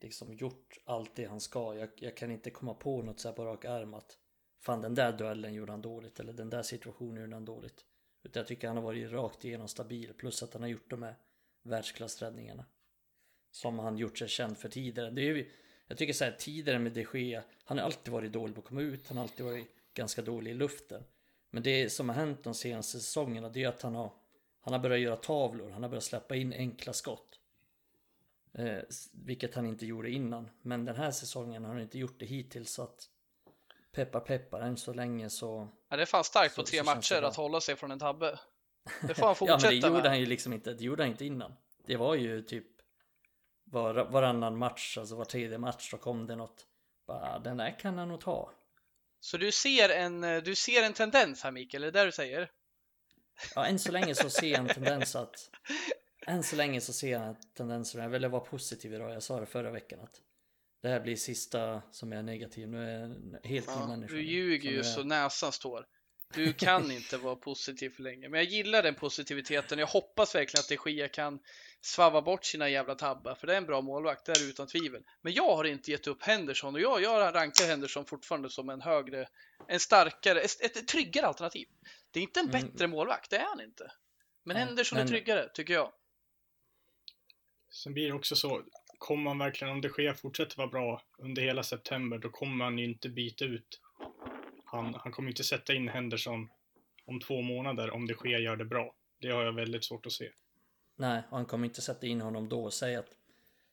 liksom gjort allt det han ska. Jag, jag kan inte komma på något så här på rak arm att fan den där duellen gjorde han dåligt eller den där situationen gjorde han dåligt. Utan jag tycker han har varit rakt igenom stabil plus att han har gjort de här världsklassräddningarna. Som han gjort sig känd för tidigare. Det är ju, jag tycker så här tidigare med de Gea, han har alltid varit dålig på att komma ut, han har alltid varit ganska dålig i luften. Men det som har hänt de senaste säsongerna det är att han har, han har börjat göra tavlor, han har börjat släppa in enkla skott. Eh, vilket han inte gjorde innan. Men den här säsongen har han inte gjort det hittills så att peppar peppar än så länge så... Ja, det är fan starkt på tre matcher att hålla sig från en tabbe. Det får han fortsätta ja, men det gjorde med. han ju liksom inte, det gjorde han inte innan. Det var ju typ var, varannan match, alltså var tredje match, då kom det något. Bara, den där kan han nog ta. Så du ser en, du ser en tendens här Mikael, är det där du säger? Ja, än så länge så ser jag en tendens att än så länge så ser jag en tendens, jag ville vara positiv idag, jag sa det förra veckan att det här blir sista som är negativ, nu är jag en helt ny människa. Du ljuger ju så näsan står. Du kan inte vara positiv för länge, men jag gillar den positiviteten. Jag hoppas verkligen att de Gia kan svavar bort sina jävla tabbar, för det är en bra målvakt, det är utan tvivel. Men jag har inte gett upp Henderson och jag, jag rankar Henderson fortfarande som en högre, en starkare, ett, ett tryggare alternativ. Det är inte en mm. bättre mm. målvakt, det är han inte. Men ja, Henderson men... är tryggare, tycker jag. Sen blir det också så, kommer man verkligen, om det sker fortsätter vara bra under hela september, då kommer man ju inte byta ut. Han, han kommer inte sätta in Henderson om två månader om det sker gör det bra. Det har jag väldigt svårt att se. Nej, och han kommer inte sätta in honom då. Säg att,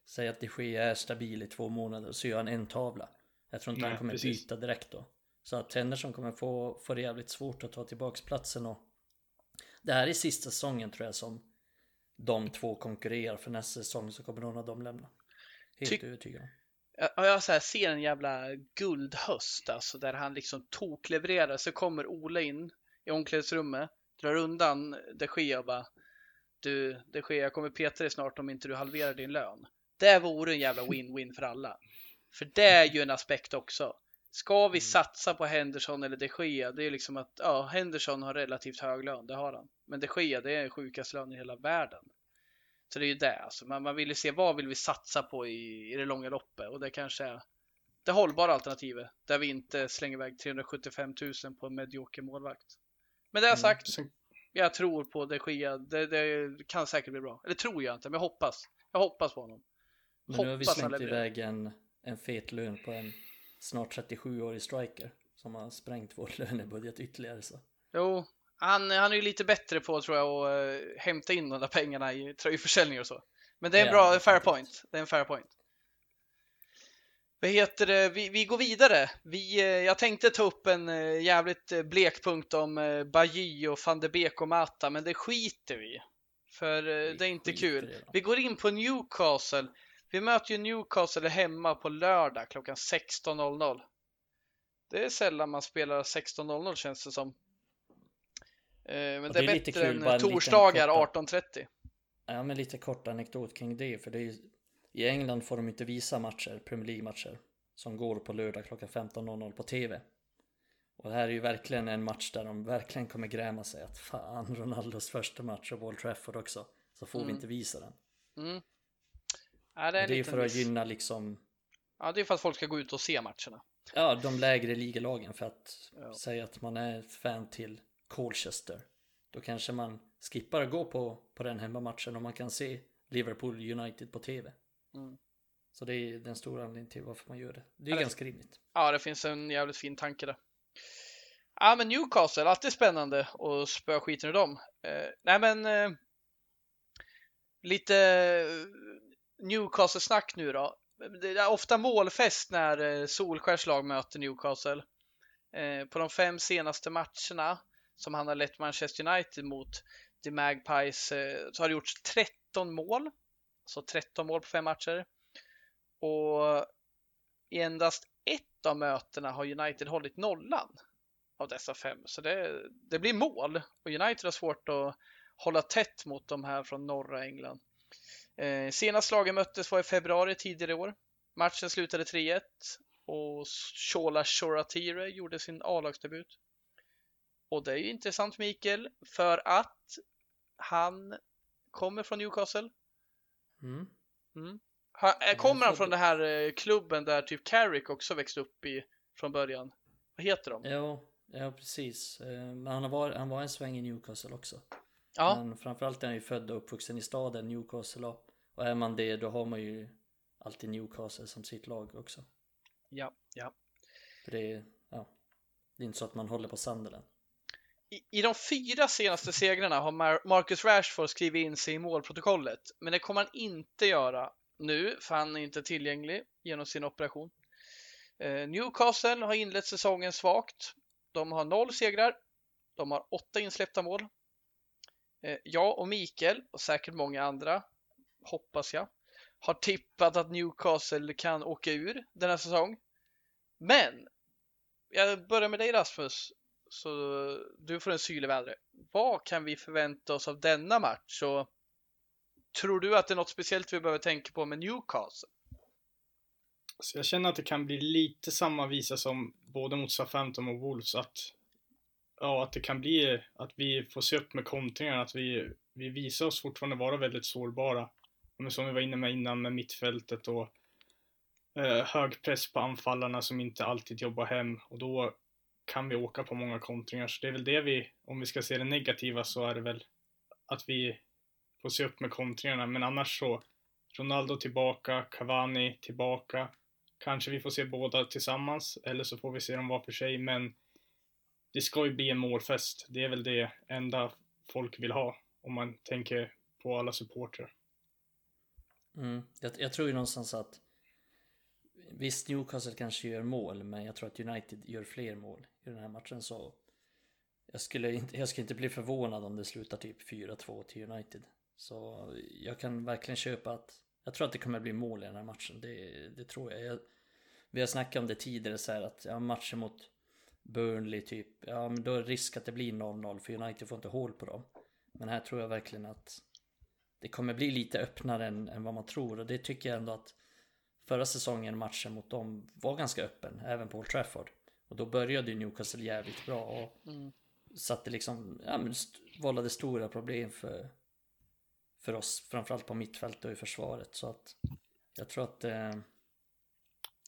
säg att de Gea är stabil i två månader och så gör han en tavla. Jag tror inte Nej, han kommer precis. byta direkt då. Så att Henderson kommer få, få det jävligt svårt att ta tillbaks platsen och det här är sista säsongen tror jag som de två konkurrerar för nästa säsong så kommer någon av dem lämna. Helt Ty övertygad. Ja, jag så här, ser en jävla guldhöst alltså där han liksom toklevererar så kommer Ola in i omklädningsrummet drar undan de Gea och bara du, det sker, jag kommer peta dig snart om inte du halverar din lön. Det vore en jävla win-win för alla. För det är ju en aspekt också. Ska vi mm. satsa på Henderson eller de Gea, det är liksom att ja, Henderson har relativt hög lön, det har han. Men de Gea, det är sjukaste lön i hela världen. Så det är ju det, alltså. man, man vill ju se vad vill vi satsa på i, i det långa loppet och det kanske är det hållbara alternativet där vi inte slänger iväg 375 000 på en medioker målvakt. Men det jag mm. sagt, Jag tror på de Gia. Det, det, kan säkert bli bra. Eller tror jag inte, men jag hoppas. Jag hoppas på honom. Men nu har vi slängt iväg en, en fet lön på en snart 37-årig striker som har sprängt vår lönebudget ytterligare så. Jo, han, han är ju lite bättre på tror jag att uh, hämta in de där pengarna i tröjförsäljning och så. Men det är en ja, bra fair point. Det är en fair point. Vad heter det? Vi, vi går vidare. Vi, uh, jag tänkte ta upp en uh, jävligt blek punkt om Bajy och van de Beek och Mata, men det skiter vi För det är inte kul. Vi går in på Newcastle. Vi möter ju Newcastle hemma på lördag klockan 16.00. Det är sällan man spelar 16.00 känns det som. Eh, men det, det, är, bättre kul, än torsdagar 18.30. Ja, men lite kort anekdot kring det. För det är, i England får de inte visa matcher, Premier League-matcher, som går på lördag klockan 15.00 på TV. Och det här är ju verkligen en match där de verkligen kommer gräma sig att fan, Ronaldos första match och Old Trafford också. Så får mm. vi inte visa den. Mm. Ja, det är, det är för att gynna liksom... Ja, det är för att folk ska gå ut och se matcherna. Ja, de lägre ligalagen för att ja. säga att man är ett fan till Colchester. Då kanske man skippar att gå på, på den hemmamatchen om man kan se Liverpool United på TV. Mm. Så det är den stora anledningen till varför man gör det. Det är ja, ganska rimligt. Ja, det finns en jävligt fin tanke där. Ja, men Newcastle, alltid spännande att spöa skiten ur dem. Eh, nej, men eh, lite Newcastle-snack nu då. Det är ofta målfest när eh, Solskärs lag möter Newcastle. Eh, på de fem senaste matcherna som han har lett Manchester United mot The Magpies eh, så har det gjorts 13 mål. Så 13 mål på fem matcher. Och i endast ett av mötena har United hållit nollan av dessa fem. Så det, det blir mål och United har svårt att hålla tätt mot de här från norra England. Eh, senast lagen möttes var i februari tidigare i år. Matchen slutade 3-1 och Shola Shoratire gjorde sin A-lagsdebut. Och det är ju intressant Mikael, för att han kommer från Newcastle. Mm. Mm. Han, eh, kommer han från den här eh, klubben där typ Carrick också växte upp i från början? Vad heter de? Ja, ja precis. Eh, men han var, han var en sväng i Newcastle också. Ja. Men framförallt är han ju född och uppvuxen i staden Newcastle och, och är man det då har man ju alltid Newcastle som sitt lag också. Ja, ja. För det är, ja, det är inte så att man håller på Sunderland. I, I de fyra senaste segrarna har Marcus Rashford skrivit in sig i målprotokollet, men det kommer han inte göra nu, för han är inte tillgänglig genom sin operation. Eh, Newcastle har inlett säsongen svagt. De har noll segrar. De har åtta insläppta mål. Eh, jag och Mikael och säkert många andra, hoppas jag, har tippat att Newcastle kan åka ur den här säsong. Men jag börjar med dig Rasmus, så du får en syl i vädret. Vad kan vi förvänta oss av denna match? Och tror du att det är något speciellt vi behöver tänka på med Newcastle? Så jag känner att det kan bli lite samma visa som både mot Southampton och Wolves att ja, att det kan bli att vi får se upp med kontringar, att vi, vi visar oss fortfarande vara väldigt sårbara. Men som vi var inne med innan med mittfältet och eh, hög press på anfallarna som inte alltid jobbar hem och då kan vi åka på många kontringar. Så det är väl det vi, om vi ska se det negativa så är det väl att vi får se upp med kontringarna. Men annars så, Ronaldo tillbaka, Cavani tillbaka. Kanske vi får se båda tillsammans eller så får vi se dem var för sig. Men det ska ju bli en målfest. Det är väl det enda folk vill ha om man tänker på alla supportrar. Mm. Jag, jag, tror ju någonstans att Visst, Newcastle kanske gör mål, men jag tror att United gör fler mål i den här matchen så jag skulle inte, jag skulle inte bli förvånad om det slutar typ 4-2 till United. Så jag kan verkligen köpa att jag tror att det kommer bli mål i den här matchen. Det, det tror jag. jag. Vi har snackat om det tidigare så här att ja, matchen mot Burnley typ, ja men då är det risk att det blir 0-0 för United får inte hål på dem. Men här tror jag verkligen att det kommer bli lite öppnare än, än vad man tror och det tycker jag ändå att förra säsongen matchen mot dem var ganska öppen, även på Old Trafford. Och då började ju Newcastle jävligt bra och mm. satte liksom, ja men vållade stora problem för, för oss, framförallt på mittfältet och i försvaret. Så att jag tror att, eh,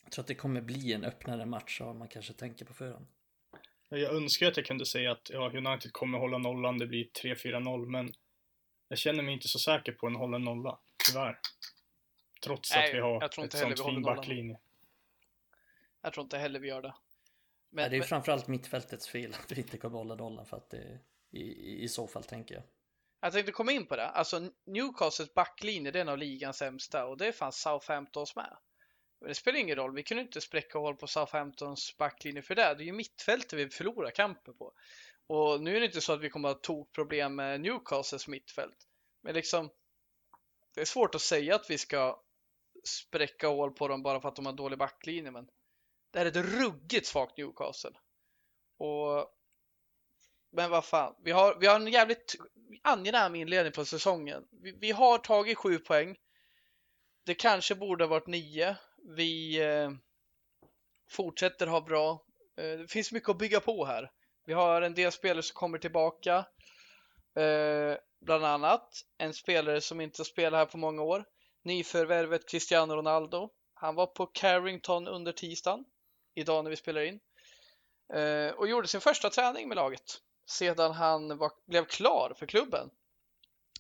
jag tror att det kommer bli en öppnare match än man kanske tänker på förhand. Jag önskar att jag kunde säga att ja, United kommer hålla nollan, det blir 3-4-0, men jag känner mig inte så säker på en hållen nolla, tyvärr. Trots Nej, att vi har jag tror inte ett heller sånt vi fin backlinje. Jag tror inte heller vi gör det. Men, Men, det är ju men, framförallt mittfältets fel att vi inte kommer hålla nollan för att det i, i, i så fall tänker jag. jag tänkte komma in på det. Alltså Newcastles backlinje, det är en av ligans sämsta och det är fan Southamptons med. Men det spelar ingen roll, vi kunde inte spräcka hål på Southamptons backlinje för det. Det är ju mittfältet vi förlorar kampen på. Och nu är det inte så att vi kommer att ha tokproblem med Newcastles mittfält. Men liksom, det är svårt att säga att vi ska spräcka hål på dem bara för att de har dålig backlinje. Men det här är ett ruggigt svagt Newcastle. Och men vad fan, vi har, vi har en jävligt angenäm inledning på säsongen. Vi, vi har tagit sju poäng. Det kanske borde ha varit nio. Vi eh, fortsätter ha bra. Eh, det finns mycket att bygga på här. Vi har en del spelare som kommer tillbaka. Eh, bland annat en spelare som inte spelar här på många år. Nyförvärvet Cristiano Ronaldo. Han var på Carrington under tisdagen. Idag när vi spelar in. Eh, och gjorde sin första träning med laget sedan han var, blev klar för klubben.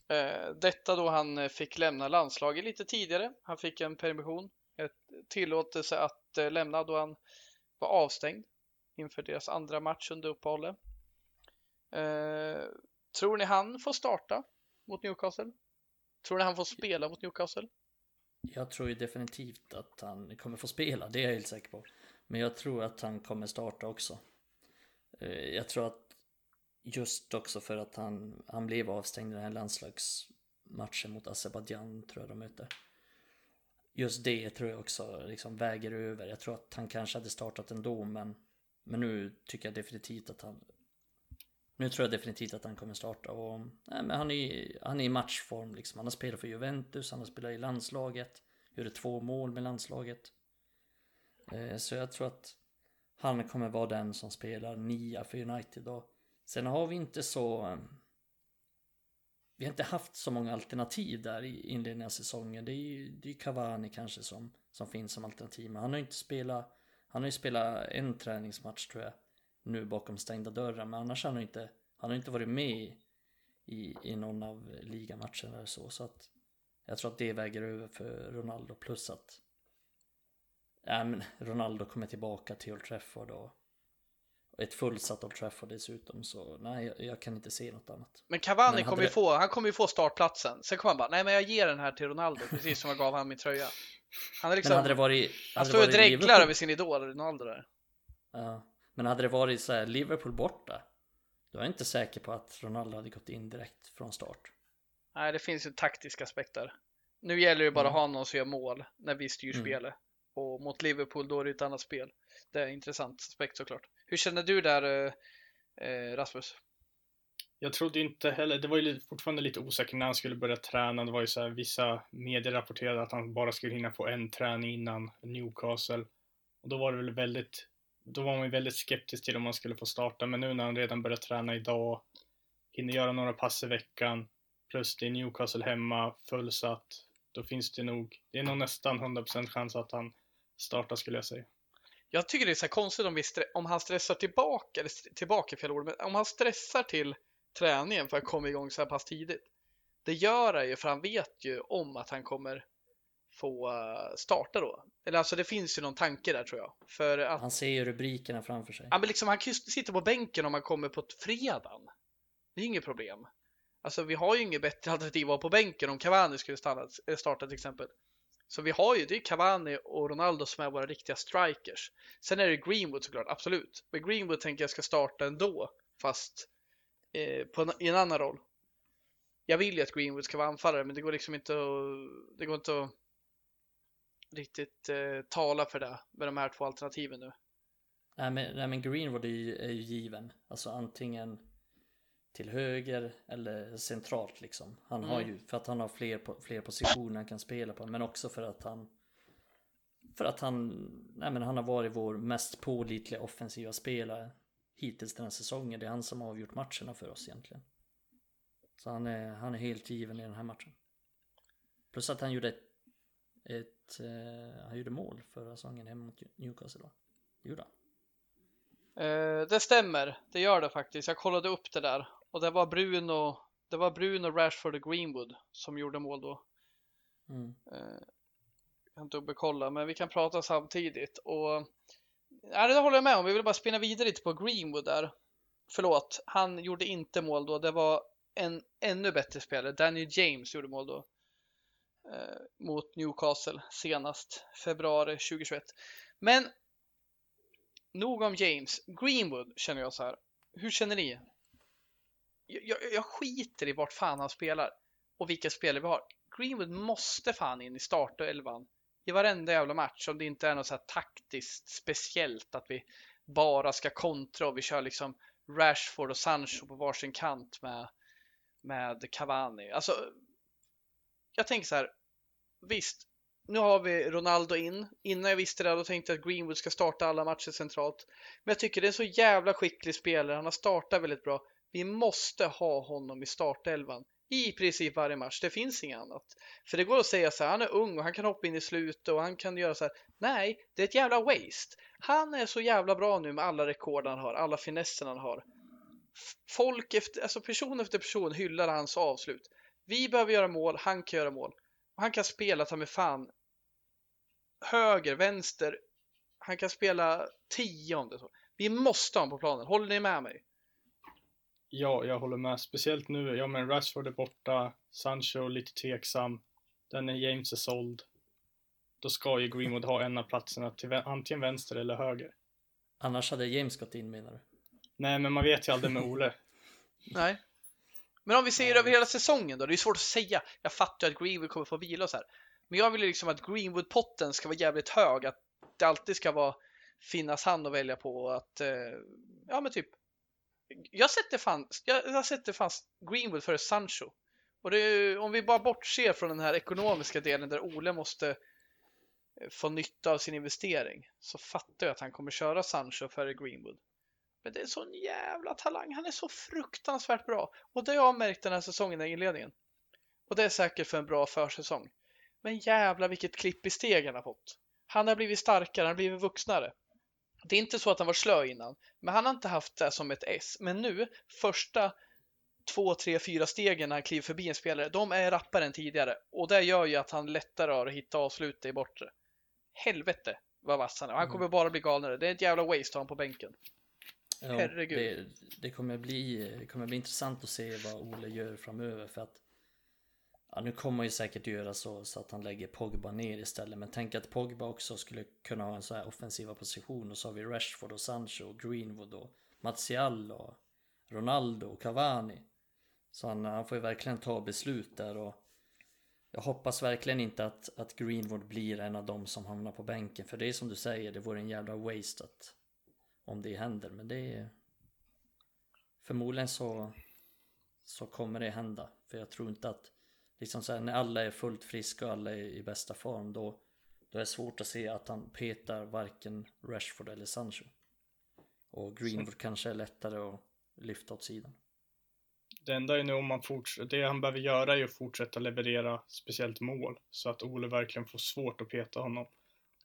Eh, detta då han fick lämna landslaget lite tidigare. Han fick en permission, ett tillåtelse att eh, lämna då han var avstängd inför deras andra match under uppehållet. Tror ni han får starta mot Newcastle? Tror ni han får spela mot Newcastle? Jag tror ju definitivt att han kommer få spela, det är jag helt säker på. Men jag tror att han kommer starta också. Eh, jag tror att just också för att han, han blev avstängd i den här landslagsmatchen mot Azerbajdzjan tror jag de mötte. Just det tror jag också liksom väger över. Jag tror att han kanske hade startat ändå men, men nu tycker jag definitivt att han nu tror jag definitivt att han kommer starta och nej, men han, är, han är i matchform liksom. Han har spelat för Juventus, han har spelat i landslaget, gjorde två mål med landslaget. Eh, Så jag tror att han kommer vara den som spelar nia för United och sen har vi inte så eh, vi har inte haft så många alternativ där i inledningen av säsongen. Det är ju det är Cavani kanske som, som finns som alternativ. Men han har ju inte spelat, han har ju spelat en träningsmatch tror jag. Nu bakom stängda dörrar. Men annars har han inte, han har inte varit med i, i någon av ligamatcherna eller så. Så att jag tror att det väger över för Ronaldo. Plus att ja, men Ronaldo kommer tillbaka till Old Trafford och ett fullsatt Old Trafford dessutom. Så nej, jag, jag kan inte se något annat. Men Cavani kommer ju det- få, han kommer ju få startplatsen. Sen kommer han bara, nej men jag ger den här till Ronaldo, precis som jag gav han min tröja. Han är liksom, Men hade det varit... han hade står och dreglar över sin idol Ronaldo där. Ja, men hade det varit så här Liverpool borta, då är jag inte säker på att Ronaldo hade gått in direkt från start. Nej, det finns ju taktiska aspekter. Nu gäller det bara att Mm. ha någon som gör mål när vi styr Mm. spelet. Och mot Liverpool då är det ett annat spel. Det är en intressant aspekt såklart. Hur känner du där eh, eh, Rasmus? Jag trodde inte heller, det var ju fortfarande lite osäkert när han skulle börja träna. Det var ju så här, vissa medier rapporterade att han bara skulle hinna få en träning innan Newcastle. Och då var det väl väldigt, då var man ju väldigt skeptisk till om han skulle få starta. Men nu när han redan börjat träna idag, hinner göra några pass i veckan, plus det är Newcastle hemma, fullsatt, då finns det nog, det är nog nästan 100% chans att han startar skulle jag säga. Jag tycker det är så här konstigt om, vi stre- om han stressar tillbaka, eller st- tillbaka är fel ord, men om han stressar till träningen för att komma igång så här pass tidigt. Det gör han ju för han vet ju om att han kommer få eh, starta då. Eller alltså det finns ju någon tanke där tror jag. För att Han ser ju rubrikerna framför sig. Ja, men liksom, han kan ju sitta på bänken om han kommer på fredagen. Det är ju inget problem. Alltså, vi har ju inget bättre alternativ att vara på bänken om Cavani skulle stanna, eh, starta till exempel. Så vi har ju, det är Cavani och Ronaldo som är våra riktiga strikers. Sen är det Greenwood såklart, absolut. Men Greenwood tänker jag ska starta ändå, fast eh, på en, i en annan roll. Jag vill ju att Greenwood ska vara anfallare, men det går liksom inte att, det går inte att riktigt eh, tala för det med de här två alternativen nu. Nej, men, nej men Greenwood är ju, är ju given. Alltså antingen till höger eller centralt liksom. Han har Mm. ju, för att han har fler, fler positioner han kan spela på. Men också för att han för att han, nej men han har varit vår mest pålitliga offensiva spelare hittills den här säsongen. Det är han som har avgjort matcherna för oss egentligen. Så han är, han är helt given i den här matchen. Plus att han gjorde ett, ett eh, han gjorde mål förra säsongen hemma mot Newcastle va? Det gjorde han. Eh, det stämmer, det gör det faktiskt. Jag kollade upp det där och det var Bruno, det var Bruno, Rashford och Greenwood som gjorde mål då. Mm. Eh, jag kan dubbelkolla, men vi kan prata samtidigt och ja, det håller jag med om. Vi vill bara spinna vidare lite på Greenwood där. Förlåt, han gjorde inte mål då. Det var en ännu bättre spelare. Daniel James gjorde mål då. Eh, mot Newcastle senast februari 2021. Men nog om James. Greenwood känner jag så här. Hur känner ni? Jag, jag, jag skiter i vart fan han spelar och vilka spelare vi har. Greenwood måste fan in i startelvan i varenda jävla match om det inte är något så här taktiskt speciellt att vi bara ska kontra och vi kör liksom Rashford och Sancho på varsin kant med, med Cavani. Alltså, jag tänker så här. Visst, nu har vi Ronaldo in. Innan jag visste det då tänkte jag att Greenwood ska starta alla matcher centralt. Men jag tycker det är en så jävla skicklig spelare. Han har startat väldigt bra. Vi måste ha honom i startelvan i princip varje match. Det finns inget annat. För det går att säga så här, han är ung och han kan hoppa in i slutet och han kan göra så här. Nej, det är ett jävla waste. Han är så jävla bra nu med alla rekord han har, alla finesser han har. Folk efter, alltså person efter person hyllar hans avslut. Vi behöver göra mål, han kan göra mål. Och han kan spela ta med fan höger, vänster. Han kan spela tio om det så. Vi måste ha honom på planen. Håller ni med mig? Ja, jag håller med. Speciellt nu. Ja, men Rashford är borta. Sancho lite tveksam. Den är James är såld. Då ska ju Greenwood ha en av platserna till antingen vänster eller höger. Annars hade James gått in menar du? Nej, men man vet ju aldrig med Ole. Nej. Men om vi ser över hela säsongen då? Det är svårt att säga. Jag fattar att Greenwood kommer få vila och så här. Men jag vill ju liksom att Greenwood-potten ska vara jävligt hög. Att det alltid ska vara finnas han att välja på och att, eh, ja men typ jag sätter fan, jag, jag sätter fan Greenwood före Sancho. Och det, om vi bara bortser från den här ekonomiska delen där Ole måste eh, få nytta av sin investering så fattar jag att han kommer köra Sancho före Greenwood. Men det är sån jävla talang. Han är så fruktansvärt bra. Och det har jag märkt den här säsongen i inledningen. Och det är säkert för en bra försäsong. Men jävla vilket klipp i steg han har fått. Han har blivit starkare, han har blivit vuxnare. Det är inte så att han var slö innan, men han har inte haft det som ett S. Men nu, första två, tre, fyra stegen när han kliver förbi en spelare, de är rappare än tidigare. Och det gör ju att han lättare har att hitta avslutet i bortre. Helvete vad vass han är. Han mm. kommer bara bli galnare. Det är ett jävla waste att ha på bänken. Ja, Herregud. Det, det, kommer bli, det kommer bli intressant att se vad Ole gör framöver för att Ja, nu kommer han ju säkert göra så, så att han lägger Pogba ner istället. Men tänk att Pogba också skulle kunna ha en så här offensiva position. Och så har vi Rashford och Sancho och Greenwood och Martial och Ronaldo och Cavani. Så han, han får ju verkligen ta beslut där och jag hoppas verkligen inte att, att Greenwood blir en av dem som hamnar på bänken. För det är som du säger, det vore en jävla waste att, om det händer. Men det är... Förmodligen så, så kommer det hända. För jag tror inte att liksom så här, när alla är fullt friska och alla är i bästa form då, då är det svårt att se att han petar varken Rashford eller Sancho. Och Greenwood kanske är lättare att lyfta åt sidan. Det enda är nu om man fortsätter, det han behöver göra är att fortsätta leverera speciellt mål så att Ole verkligen får svårt att peta honom.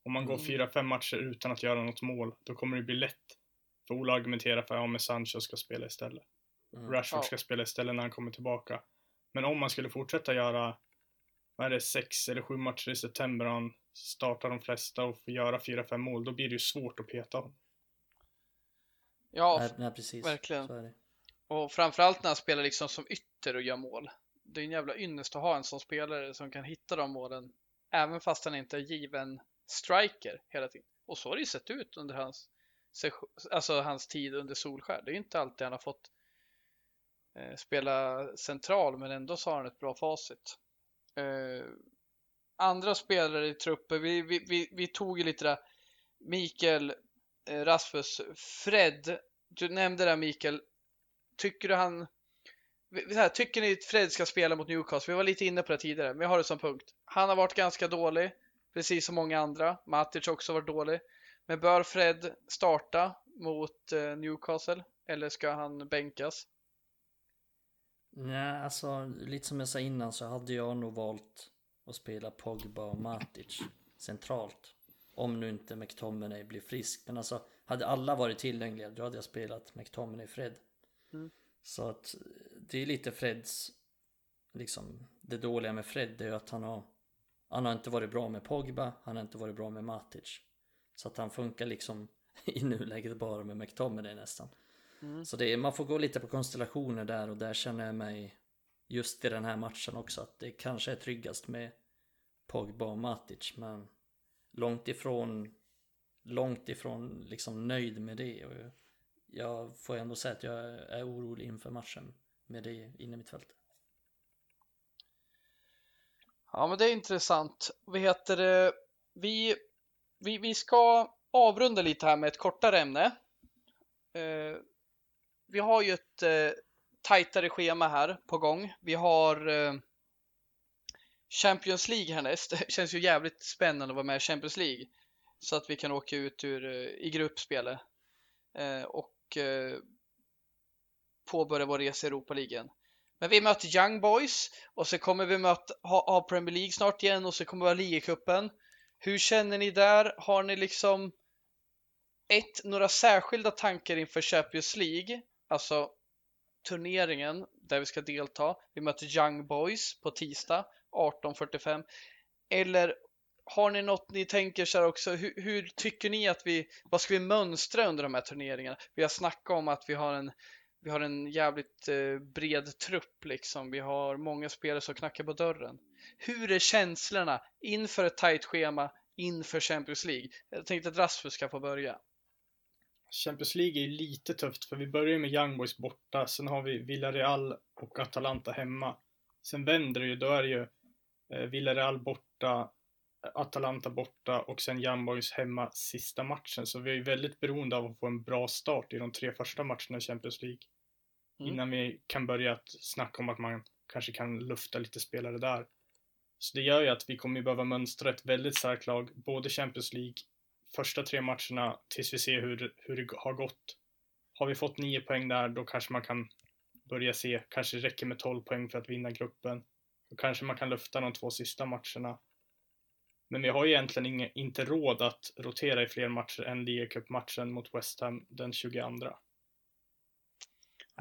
Om man mm. går fyra, fem matcher utan att göra något mål, då kommer det bli lätt för Ole att argumentera för att ja, men Sancho ska spela istället. Mm. Rashford ja. ska spela istället när han kommer tillbaka. Men om man skulle fortsätta göra, vad är det, sex eller sju matcher i september och han startar de flesta och får göra fyra, fem mål, då blir det ju svårt att peta honom. Ja, nej, nej, precis. verkligen. Och framförallt när han spelar liksom som ytter och gör mål. Det är en jävla ynnest att ha en sån spelare som kan hitta de målen, även fast han inte är given striker hela tiden. Och så har det ju sett ut under hans, alltså hans tid under Solskär. Det är ju inte alltid han har fått eh, spela central men ändå så har han ett bra facit. Eh, andra spelare i truppen, vi, vi, vi, vi tog ju lite där Mikael eh, Rasmus, Fred, du nämnde det Mikael, tycker du han här, tycker ni att Fred ska spela mot Newcastle? Vi var lite inne på det tidigare, men jag har det som punkt. Han har varit ganska dålig, precis som många andra. Matic har också varit dålig. Men bör Fred starta mot eh, Newcastle? Eller ska han bänkas? Nej, alltså lite som jag sa innan så hade jag nog valt att spela Pogba och Matic centralt. Om nu inte McTominay blir frisk. Men alltså, hade alla varit tillgängliga då hade jag spelat McTominay Fred. Mm. Så att det är lite Freds, liksom det dåliga med Fred är ju att han har, han har inte varit bra med Pogba, han har inte varit bra med Matic. Så att han funkar liksom i nuläget bara med McTominay nästan. Mm. Så det är, man får gå lite på konstellationer där och där känner jag mig just i den här matchen också att det kanske är tryggast med Pogba och Matic men långt ifrån långt ifrån liksom nöjd med det och jag får ändå säga att jag är orolig inför matchen med det inne i mitt fält. Ja men det är intressant. Vad heter det? Vi, vi, vi ska avrunda lite här med ett kortare ämne. Eh, vi har ju ett eh, tajtare schema här på gång. Vi har eh, Champions League härnäst. Det känns ju jävligt spännande att vara med i Champions League. Så att vi kan åka ut ur, eh, i gruppspelet. Eh, och eh, påbörja vår resa i Europa-ligan. Men vi möter Young Boys och så kommer vi möta, ha, ha Premier League snart igen och så kommer vi ha ligacupen. Hur känner ni där? Har ni liksom ett, några särskilda tankar inför Champions League? Alltså turneringen där vi ska delta. Vi möter Young Boys på tisdag 18.45. Eller har ni något ni tänker så här också? Hur, hur, tycker ni att vi, vad ska vi mönstra under de här turneringarna? Vi har snackat om att vi har en, vi har en jävligt eh, bred trupp liksom. Vi har många spelare som knackar på dörren. Hur är känslorna inför ett tajt schema inför Champions League? Jag tänkte att Rasmus ska få börja. Champions League är ju lite tufft för vi börjar med Young Boys borta, sen har vi Villarreal och Atalanta hemma. Sen vänder det ju, då är det ju eh, Villarreal borta, Atalanta borta och sen Young Boys hemma sista matchen. Så vi är ju väldigt beroende av att få en bra start i de tre första matcherna i Champions League. Mm. Innan vi kan börja att snacka om att man kanske kan lufta lite spelare där. Så det gör ju att vi kommer behöva mönstra ett väldigt starkt lag, både Champions League första tre matcherna tills vi ser hur, hur det har gått. Har vi fått nio poäng där, då kanske man kan börja se, kanske räcker med 12 poäng för att vinna gruppen. Då kanske man kan lufta de två sista matcherna. Men vi har ju egentligen inga, inte råd att rotera i fler matcher än ligacupmatchen mot West Ham den 22.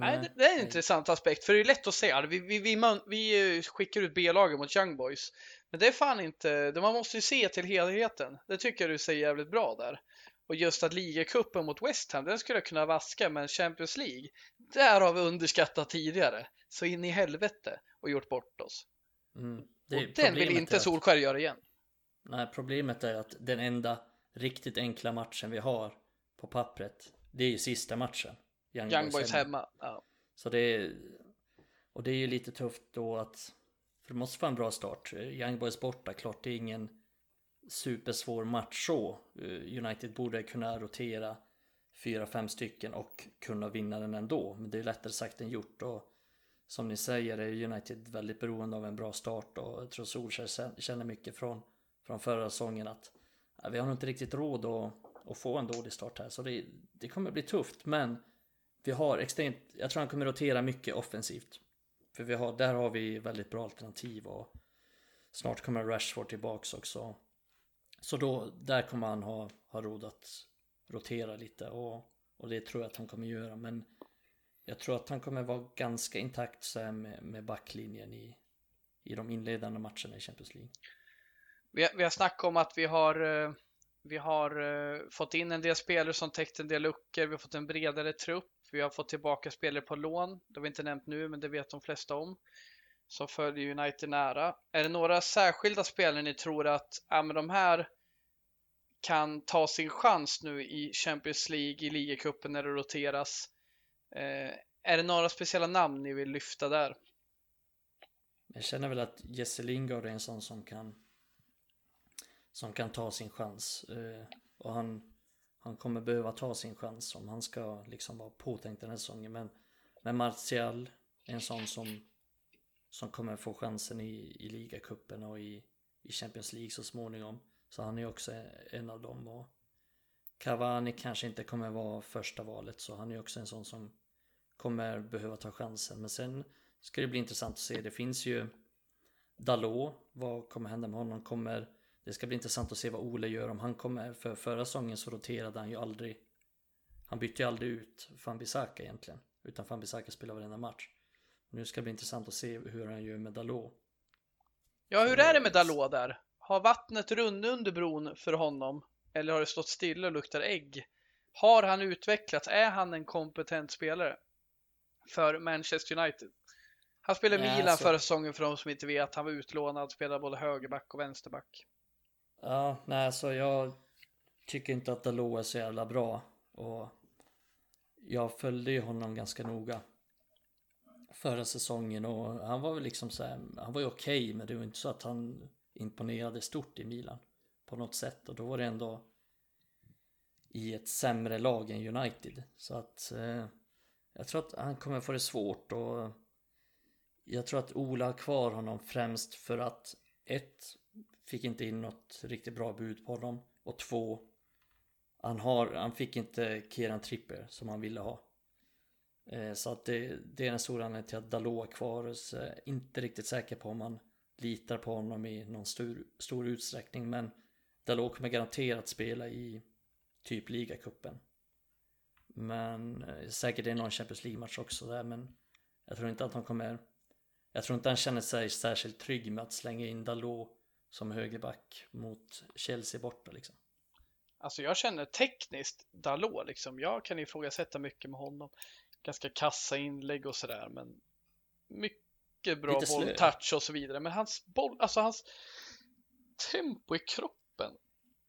Nej, det, det är en intressant aspekt, för det är lätt att se. Vi, vi, vi, man, vi skickar ut B-laget mot Young Boys, men det är fan inte, man måste ju se till helheten. Det tycker jag du säger jävligt bra där. Och just att ligacupen mot West Ham, den skulle jag kunna vaska, men Champions League, där har vi underskattat tidigare. Så in i helvete och gjort bort oss. Mm. och den vill inte Solskär göra igen. Nej, problemet är att den enda riktigt enkla matchen vi har på pappret, det är ju sista matchen. Young, Young Boys, Boys hemma. hemma. Ja. Så det är, och det är ju lite tufft då att, för det måste vara en bra start. Young Boys borta, klart det är ingen supersvår match så. United borde kunna rotera fyra, fem stycken och kunna vinna den ändå. Men det är lättare sagt än gjort. Och som ni säger är United väldigt beroende av en bra start och jag tror Solskjaer känner mycket från, från förra säsongen att ja, vi har nog inte riktigt råd att, att få en dålig start här. Så det, det kommer bli tufft men vi har extremt, jag tror han kommer rotera mycket offensivt. För vi har, där har vi väldigt bra alternativ och snart kommer Rashford tillbaks också. Så då, där kommer han ha, ha råd att rotera lite och, och det tror jag att han kommer göra. Men jag tror att han kommer vara ganska intakt så med, med backlinjen i, i de inledande matcherna i Champions League. Vi har, vi har snackat om att vi har eh, vi har eh, fått in en del spelare som täckt en del luckor. Vi har fått en bredare trupp. Vi har fått tillbaka spelare på lån. Det har vi inte nämnt nu, men det vet de flesta om. Som följer United nära. Är det några särskilda spelare ni tror att ja, men de här kan ta sin chans nu i Champions League, i ligacupen när det roteras? Eh, är det några speciella namn ni vill lyfta där? Jag känner väl att Jesse Lingard är en sån som kan som kan ta sin chans. Eh, och han, han kommer behöva ta sin chans om han ska liksom vara påtänkt den här säsongen. Men, men Martial är en sån som, som kommer få chansen i, i ligacupen och i, i Champions League så småningom. Så han är också en av dem. Och Cavani kanske inte kommer vara första valet så han är också en sån som kommer behöva ta chansen. Men sen ska det bli intressant att se. Det finns ju Dalot. Vad kommer hända med honom? Kommer det ska bli intressant att se vad Ole gör om han kommer. För förra säsongen så roterade han ju aldrig. Han bytte ju aldrig ut Fanbisaka egentligen. Utan Fanbisaka spelar varenda match. Nu ska det bli intressant att se hur han gör med Dalot. Ja, hur är det med Dalot där? Har vattnet runnit under bron för honom? Eller har det stått stilla och luktar ägg? Har han utvecklats? Är han en kompetent spelare? För Manchester United? Han spelade Nej, Milan alltså- förra säsongen för de som inte vet. Han var utlånad, spelade både högerback och vänsterback. Ja, nej så jag tycker inte att Dalot är så jävla bra. Och jag följde ju honom ganska noga förra säsongen och han var väl liksom så här, han var ju okej men det var inte så att han imponerade stort i Milan på något sätt och då var det ändå i ett sämre lag än United så att eh, jag tror att han kommer få det svårt och jag tror att Ola har kvar honom främst för att ett fick inte in något riktigt bra bud på honom och två han, har, han fick inte Kieran Tripper som han ville ha. Eh, Så att det, det är den stora anledningen till att Dalot är kvar. Så är inte riktigt säker på om man litar på honom i någon stor, stor utsträckning. Men Dalot kommer garanterat spela i typ ligacupen. Men eh, säkert är det någon Champions League-match också där. Men jag tror inte att han kommer... Jag tror inte han känner sig särskilt trygg med att slänga in Dalot som högerback mot Chelsea borta liksom. Alltså jag känner tekniskt Dalot liksom. Jag kan ifrågasätta mycket med honom. Ganska kassa inlägg och sådär, men mycket bra bolltouch och så vidare. Men hans boll, alltså hans tempo i kroppen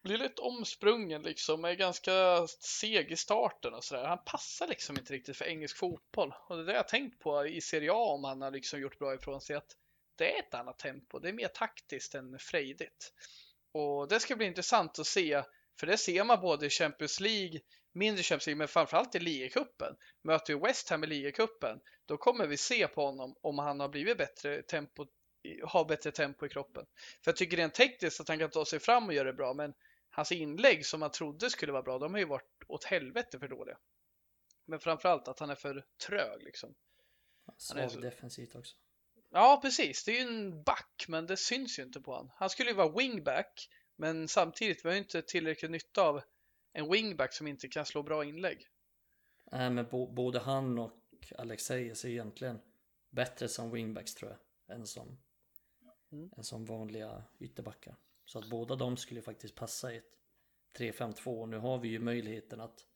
blir lite omsprungen liksom, är ganska seg i starten och sådär. Han passar liksom inte riktigt för engelsk fotboll. Och det är det jag tänkt på i Serie A om han har liksom gjort bra ifrån sig. Att det är ett annat tempo. Det är mer taktiskt än frejdigt. Och det ska bli intressant att se. För det ser man både i Champions League, mindre Champions League, men framförallt i ligacupen. Möter vi West Ham i ligacupen, då kommer vi se på honom om han har blivit bättre tempo, har bättre tempo i kroppen. För jag tycker rent tekniskt att han kan ta sig fram och göra det bra, men hans inlägg som man trodde skulle vara bra, de har ju varit åt helvete för dåliga. Men framförallt att han är för trög liksom. Svag så- defensivt också. Ja, precis. Det är ju en back, men det syns ju inte på han. Han skulle ju vara wingback, men samtidigt vi har ju inte tillräckligt nytta av en wingback som inte kan slå bra inlägg. Nej men både han och Alexeus är egentligen bättre som wingbacks tror jag. Än som, Mm. än som vanliga ytterbackar. Så att båda de skulle faktiskt passa i ett 3-5-2. Nu har vi ju möjligheten att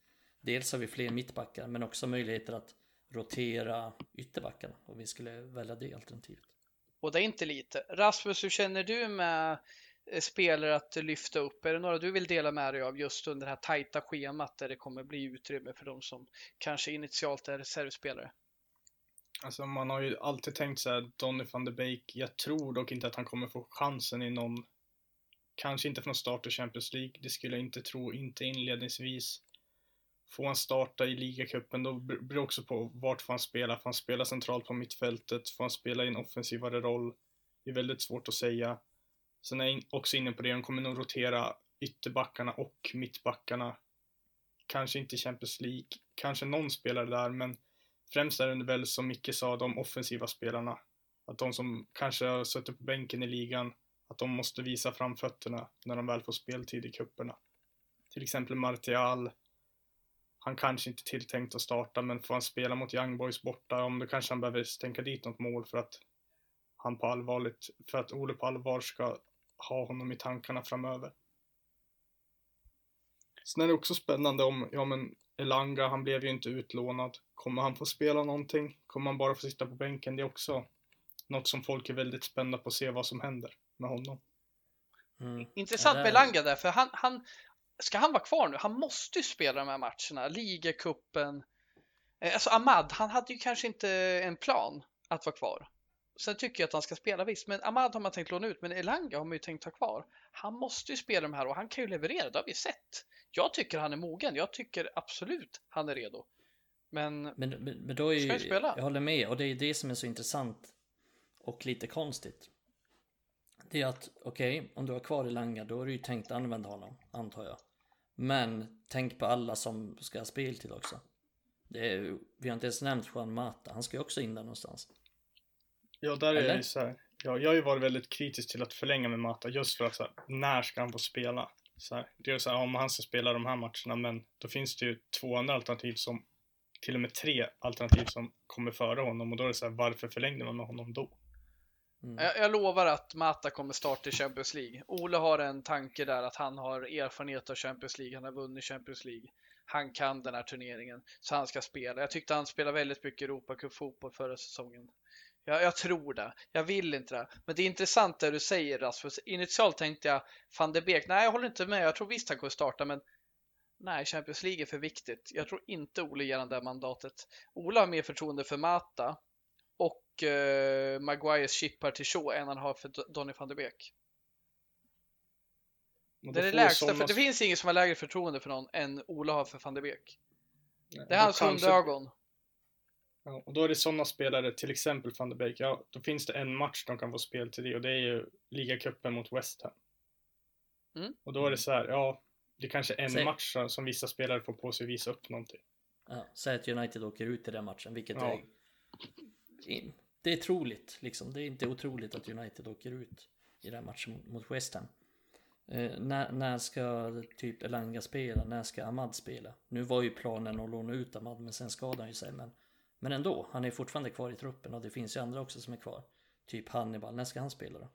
dels har vi fler mittbackar men också möjligheter att rotera ytterbackarna. Och vi skulle välja det alternativet. Och det är inte lite. Rasmus, hur känner du med eh, spelare att lyfta upp? Är det några du vill dela med dig av just under det här tajta schemat där det kommer bli utrymme för de som kanske initialt är reservspelare? Alltså man har ju alltid tänkt så här, Donny van de Beek, jag tror dock inte att han kommer få chansen i någon, kanske inte från start i Champions League, det skulle jag inte tro, inte inledningsvis. Får han starta i ligacupen, då beror det också på vart får han spela, får han spela centralt på mittfältet, får han spela i en offensivare roll? Det är väldigt svårt att säga. Sen är jag också inne på det, de kommer nog rotera ytterbackarna och mittbackarna. Kanske inte Champions League, kanske någon spelare där, men Främst är det väl som Micke sa, de offensiva spelarna. Att de som kanske har suttit på bänken i ligan, att de måste visa framfötterna när de väl får speltid i kupperna. Till exempel Martial. Han kanske inte tilltänkt att starta, men får han spela mot Young Boys borta, om då kanske han behöver stänka dit något mål för att han på allvarligt, för att Ole på allvar ska ha honom i tankarna framöver. Sen är det också spännande om, ja men Elanga, han blev ju inte utlånad. Kommer han få spela någonting? Kommer han bara få sitta på bänken? Det är också något som folk är väldigt spända på att se vad som händer med honom. Mm. Intressant med där- Langa där, för han, han, ska han vara kvar nu? Han måste ju spela de här matcherna, ligacupen. Eh, Alltså Ahmad, han hade ju kanske inte en plan att vara kvar. Sen tycker jag att han ska spela visst, men Ahmad har man tänkt låna ut, men Elanga har man ju tänkt ha kvar. Han måste ju spela de här och han kan ju leverera, det har vi sett. Jag tycker han är mogen, jag tycker absolut han är redo. Men Men, men, då är Ska ju, ju spela. jag håller med och det är det som är så intressant och lite konstigt. Det är att okej, om du har kvar Elanga då är du ju tänkt att använda honom, antar jag. Men tänk på alla som ska ha spel till också. Är, vi har inte ens nämnt Juan Mata, han ska ju också in där någonstans. Ja, där är Eller? det så här. Ja, jag har ju varit väldigt kritisk till att förlänga med Mata just för att så här, när ska han få spela? Så här, det är så här, om han ska spela de här matcherna, men då finns det ju två andra alternativ som, till och med tre alternativ som kommer före honom och då är det så här, varför förlängde man med honom då? Mm. Jag, jag, lovar att Mata kommer starta i Champions League. Ole har en tanke där att han har erfarenhet av Champions League. Han har vunnit Champions League. Han kan den här turneringen, så han ska spela. Jag tyckte han spelade väldigt mycket Europacup fotboll förra säsongen. Jag, jag, tror det. Jag vill inte det. Men det är intressant det du säger Rasmus. Initialt tänkte jag van de Beek. Nej, jag håller inte med. Jag tror visst han kommer starta, men nej, Champions League är för viktigt. Jag tror inte Ole ger han det mandatet. Ole har mer förtroende för Mata och eh, Maguires chippar till Shaw än han har för Donny van de Beek. Det är det lägsta, för det finns ingen som har lägre förtroende för någon än Ola har för van de Beek. det är hans hundögon. Ja, och då är det sådana spelare, till exempel van de Beek, ja, då finns det en match de kan få spel till det och det är ju ligacupen mot West Ham. Mm. Och då är det så här, ja, det är kanske är en Säg. match som vissa spelare får på sig att visa upp någonting. Ja, säg att United åker ut i den matchen, vilket ja. är... Det är troligt, liksom. Det är inte otroligt att United åker ut i den matchen mot West Ham. Eh, när, när ska typ Elanga spela? När ska Ahmad spela? Nu var ju planen att låna ut Ahmad, men sen skadade han ju sig. Men men ändå, han är fortfarande kvar i truppen och det finns ju andra också som är kvar. Typ Hannibal, när ska han spela då?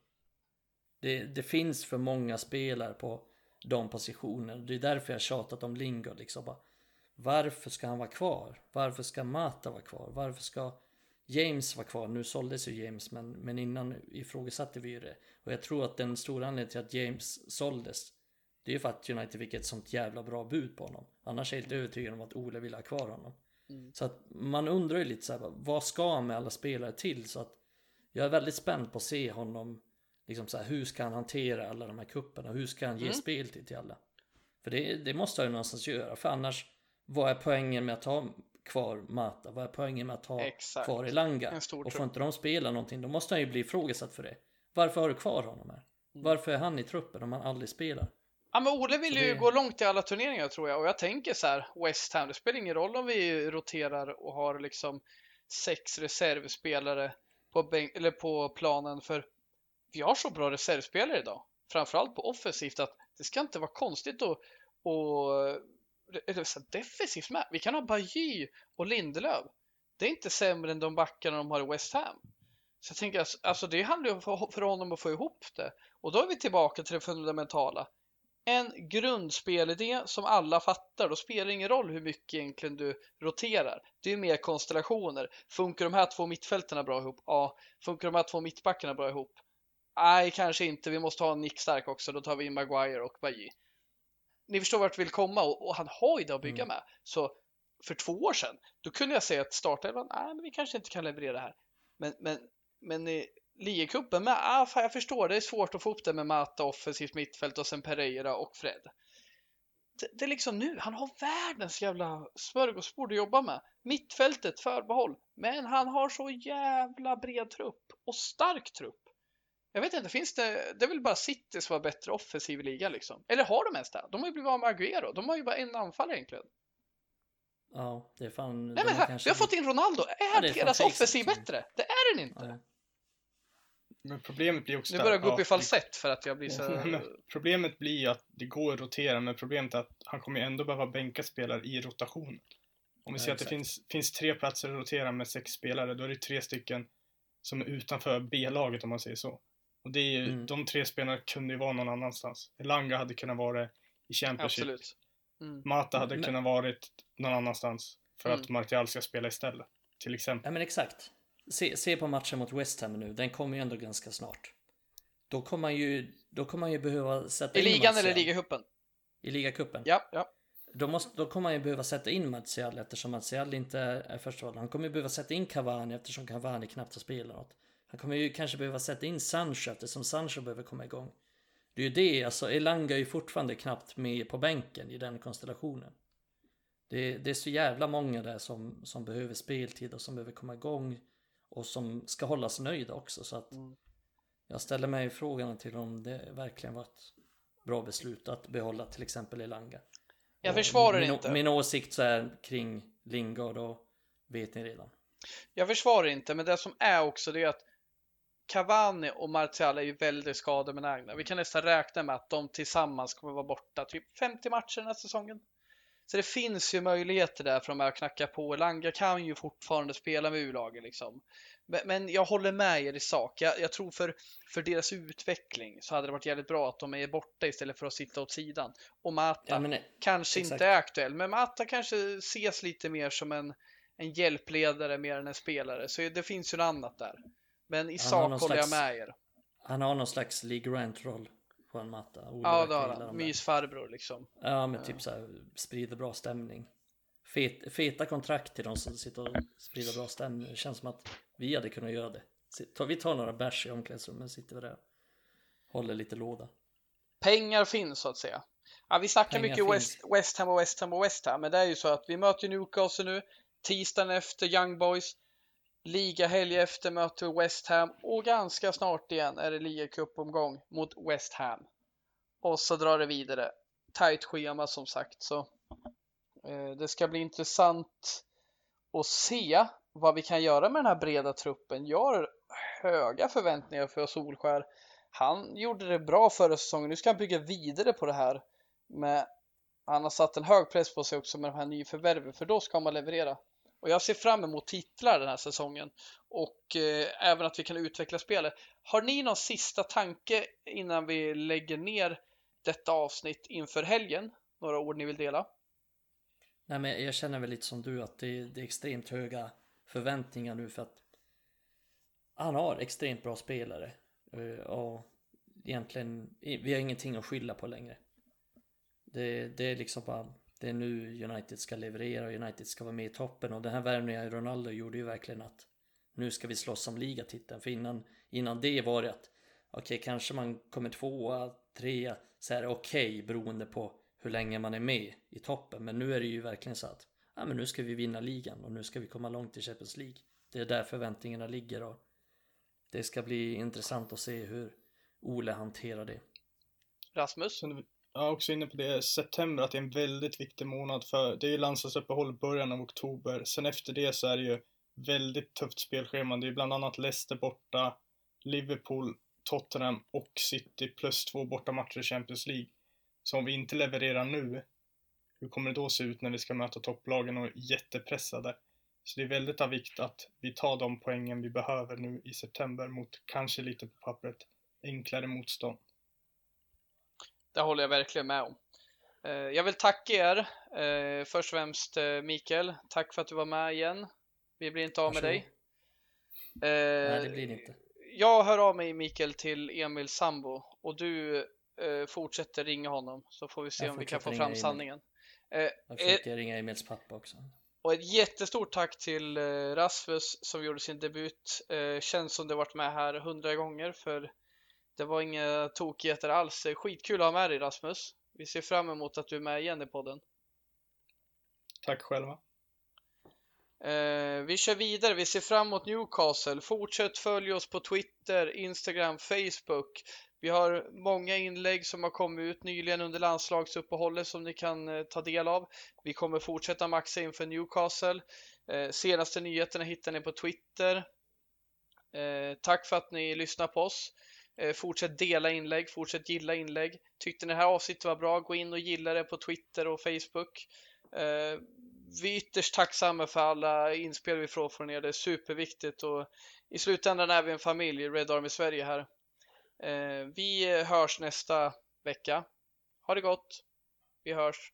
Det, det finns för många spelare på de positionerna. Det är därför jag tjatat om Lingard liksom. Bara, varför ska han vara kvar? Varför ska Mata vara kvar? Varför ska James vara kvar? Nu såldes ju James men, men innan ifrågasatte vi ju det. Och jag tror att den stora anledningen till att James såldes det är ju för att United fick ett sånt jävla bra bud på honom. Annars är jag helt övertygad om att Ole vill ha kvar honom. Mm. Så att man undrar ju lite så här, vad ska han med alla spelare till? Så att jag är väldigt spänd på att se honom, liksom så här, hur ska han hantera alla de här kupperna? Hur ska han ge mm. speltid till alla? För det, det måste han ju någonstans göra, för annars, vad är poängen med att ha kvar Mata? Vad är poängen med att ha Exakt. kvar Elanga? Och får inte de spela någonting, då måste han ju bli ifrågasatt för det. Varför har du kvar honom här? Mm. Varför är han i truppen om han aldrig spelar? Ja, men Ole vill ju gå långt i alla turneringar tror jag och jag tänker så här, West Ham, det spelar ingen roll om vi roterar och har liksom sex reservspelare på, bänk, eller på planen för vi har så bra reservspelare idag, framförallt på offensivt att det ska inte vara konstigt att och eller så defensivt med. Vi kan ha Bajy och Lindelöf. Det är inte sämre än de backarna de har i West Ham. Så jag tänker, alltså, alltså det handlar ju för honom att få ihop det. Och då är vi tillbaka till det fundamentala en grundspelidé som alla fattar. Då spelar det ingen roll hur mycket egentligen du roterar. Det är mer konstellationer. Funkar de här två mittfältena bra ihop? Ja. Funkar de här två mittbackarna bra ihop? Nej, kanske inte. Vi måste ha en Nick Stark också. Då tar vi in Maguire och Bajy. Ni förstår vart vi vill komma och, och han har ju det att bygga mm. med. Så för två år sedan, då kunde jag säga att startelvan, nej, men vi kanske inte kan leverera det här. Men, men, men ligacupen med. Ah, fan, jag förstår, det är svårt att få upp det med Mata offensivt mittfält och sen Pereira och Fred. Det, det, är liksom nu, han har världens jävla smörgåsbord att jobba med. Mittfältet, förbehåll. Men han har så jävla bred trupp och stark trupp. Jag vet inte, finns det, det är väl bara City som har bättre offensiv i ligan liksom? Eller har de ens det? De har ju blivit av med Agüero, de har ju bara en anfallare egentligen. Ja, det är fan... Nej men här, kanske... vi har fått in Ronaldo, är ja, deras offensiv bättre? Det är den inte. Ja. Men problemet blir också... Nu börjar jag gå upp ja, i falsett för att jag blir så... problemet blir ju att det går att rotera, men problemet är att han kommer ju ändå behöva bänka spelare i rotation. Om vi ja, säger att det finns, finns tre platser att rotera med sex spelare, då är det tre stycken som är utanför B-laget om man säger så. Och det är ju, mm. de tre spelarna kunde ju vara någon annanstans. Elanga hade kunnat vara i Championship. Absolut. Mm. Mata hade men... kunnat varit någon annanstans för mm. att Martial ska spela istället. Till exempel. Ja men exakt se, se på matchen mot West Ham nu, den kommer ju ändå ganska snart. Då kommer man ju, då kommer man ju behöva sätta in I ligan Martial. eller ligacupen? I ligacupen? Ja, ja. Då, måste, då kommer man ju behöva sätta in Martial eftersom Martial inte är första. Han kommer ju behöva sätta in Cavani eftersom Cavani knappt har spelat något. Han kommer ju kanske behöva sätta in Sancho eftersom Sancho behöver komma igång. Det är ju det, alltså Elanga är ju fortfarande knappt med på bänken i den konstellationen. Det, det är så jävla många där som, som behöver speltid och som behöver komma igång och som ska hållas nöjda också. Så att mm. jag ställer mig frågan till om det verkligen var ett bra beslut att behålla till exempel Elanga. Jag försvarar min, inte. Min åsikt så här kring Lingard och vet ni redan. Jag försvarar inte, men det som är också det är att Cavani och Martial är ju väldigt skadebenägna. Vi kan nästan räkna med att de tillsammans kommer vara borta typ 50 matcher den här säsongen. Så det finns ju möjligheter där för de här att knacka på. Langa kan ju fortfarande spela med U-laget liksom. Men jag håller med er i sak. Jag, jag, tror för, för deras utveckling så hade det varit jävligt bra att de är borta istället för att sitta åt sidan. Och Mata ja, kanske exakt. inte är aktuell, men Mata kanske ses lite mer som en, en hjälpledare mer än en spelare. Så det finns ju något annat där. Men i han sak håller jag med er. Han har någon slags Lee Grant-roll på en matta. Ja, det har han. Mysfarbror liksom. Ja, men typ så här, sprider bra stämning. Fet, feta kontrakt till de som sitter och sprider bra stämning. Det känns som att vi hade kunnat göra det. Vi tar några bärs i omklädningsrummet, sitter vi där håller lite låda. Pengar finns så att säga. Ja, vi snackar Pengar mycket West, West Ham och West Ham och West Ham, men det är ju så att vi möter Newcastle nu, tisdagen efter Young Boys, ligahelg efter möter West Ham och ganska snart igen är det ligacupomgång mot West Ham. Och så drar det vidare. Tight schema som sagt, så eh, det ska bli intressant att se vad vi kan göra med den här breda truppen. Jag har höga förväntningar för Solskär. Han gjorde det bra förra säsongen. Nu ska han bygga vidare på det här. Med, han har satt en hög press på sig också med de här nyförvärven, för då ska man leverera. Och jag ser fram emot titlar den här säsongen och eh, även att vi kan utveckla spelet. Har ni någon sista tanke innan vi lägger ner detta avsnitt inför helgen? Några ord ni vill dela? Nej, men jag känner väl lite som du att det, det är extremt höga förväntningar nu för att han har extremt bra spelare eh, och egentligen vi har ingenting att skylla på längre. Det, det är liksom bara det är nu United ska leverera och United ska vara med i toppen och den här värvningen i Ronaldo gjorde ju verkligen att nu ska vi slåss om ligatiteln för innan, innan det var det att okej okay, kanske man kommer tvåa, trea så är det okej okay, beroende på hur länge man är med i toppen men nu är det ju verkligen så att ja, men nu ska vi vinna ligan och nu ska vi komma långt i Champions League. Det är där förväntningarna ligger och det ska bli intressant att se hur Ole hanterar det. Rasmus? Jag är också inne på det, september, att det är en väldigt viktig månad för det är ju landslagsuppehåll i början av oktober. Sen efter det så är det ju väldigt tufft spelschema. Det är bland annat Leicester borta, Liverpool, Tottenham och City plus två bortamatcher i Champions League. Så om vi inte levererar nu, hur kommer det då se ut när vi ska möta topplagen och är jättepressade? Så det är väldigt av vikt att vi tar de poängen vi behöver nu i september mot kanske lite på pappret enklare motstånd. Det håller jag verkligen med om. Eh, jag vill tacka er. Eh, först och främst eh, Mikael, tack för att du var med igen. Vi blir inte av med dig. Nej, det blir det inte. Jag hör av mig Mikael till Emil Sambo och du fortsätter ringa honom så får vi se jag om vi kan få fram sanningen. Jag försöker ringa Emils pappa också. Och ett jättestort tack till Rasmus som gjorde sin debut. Känns som det varit med här hundra gånger för det var inga tokigheter alls. Skitkul att ha med dig Rasmus. Vi ser fram emot att du är med igen i podden. Tack själva. Eh, vi kör vidare. Vi ser fram emot Newcastle. Fortsätt följa oss på Twitter, Instagram, Facebook. Vi har många inlägg som har kommit ut nyligen under landslagsuppehållet som ni kan eh, ta del av. Vi kommer fortsätta maxa inför Newcastle. Eh, senaste nyheterna hittar ni på Twitter. Tack för att ni lyssnar på oss. Eh, fortsätt dela inlägg, fortsätt gilla inlägg. Tyckte ni det här avsnittet var bra, gå in och gilla det på Twitter och Facebook. Eh, vi är ytterst tacksamma för alla inspel vi får från er, det är superviktigt och i slutändan är vi en familj, Red Army Sverige här. Eh, vi hörs nästa vecka. Ha det gott! Vi hörs!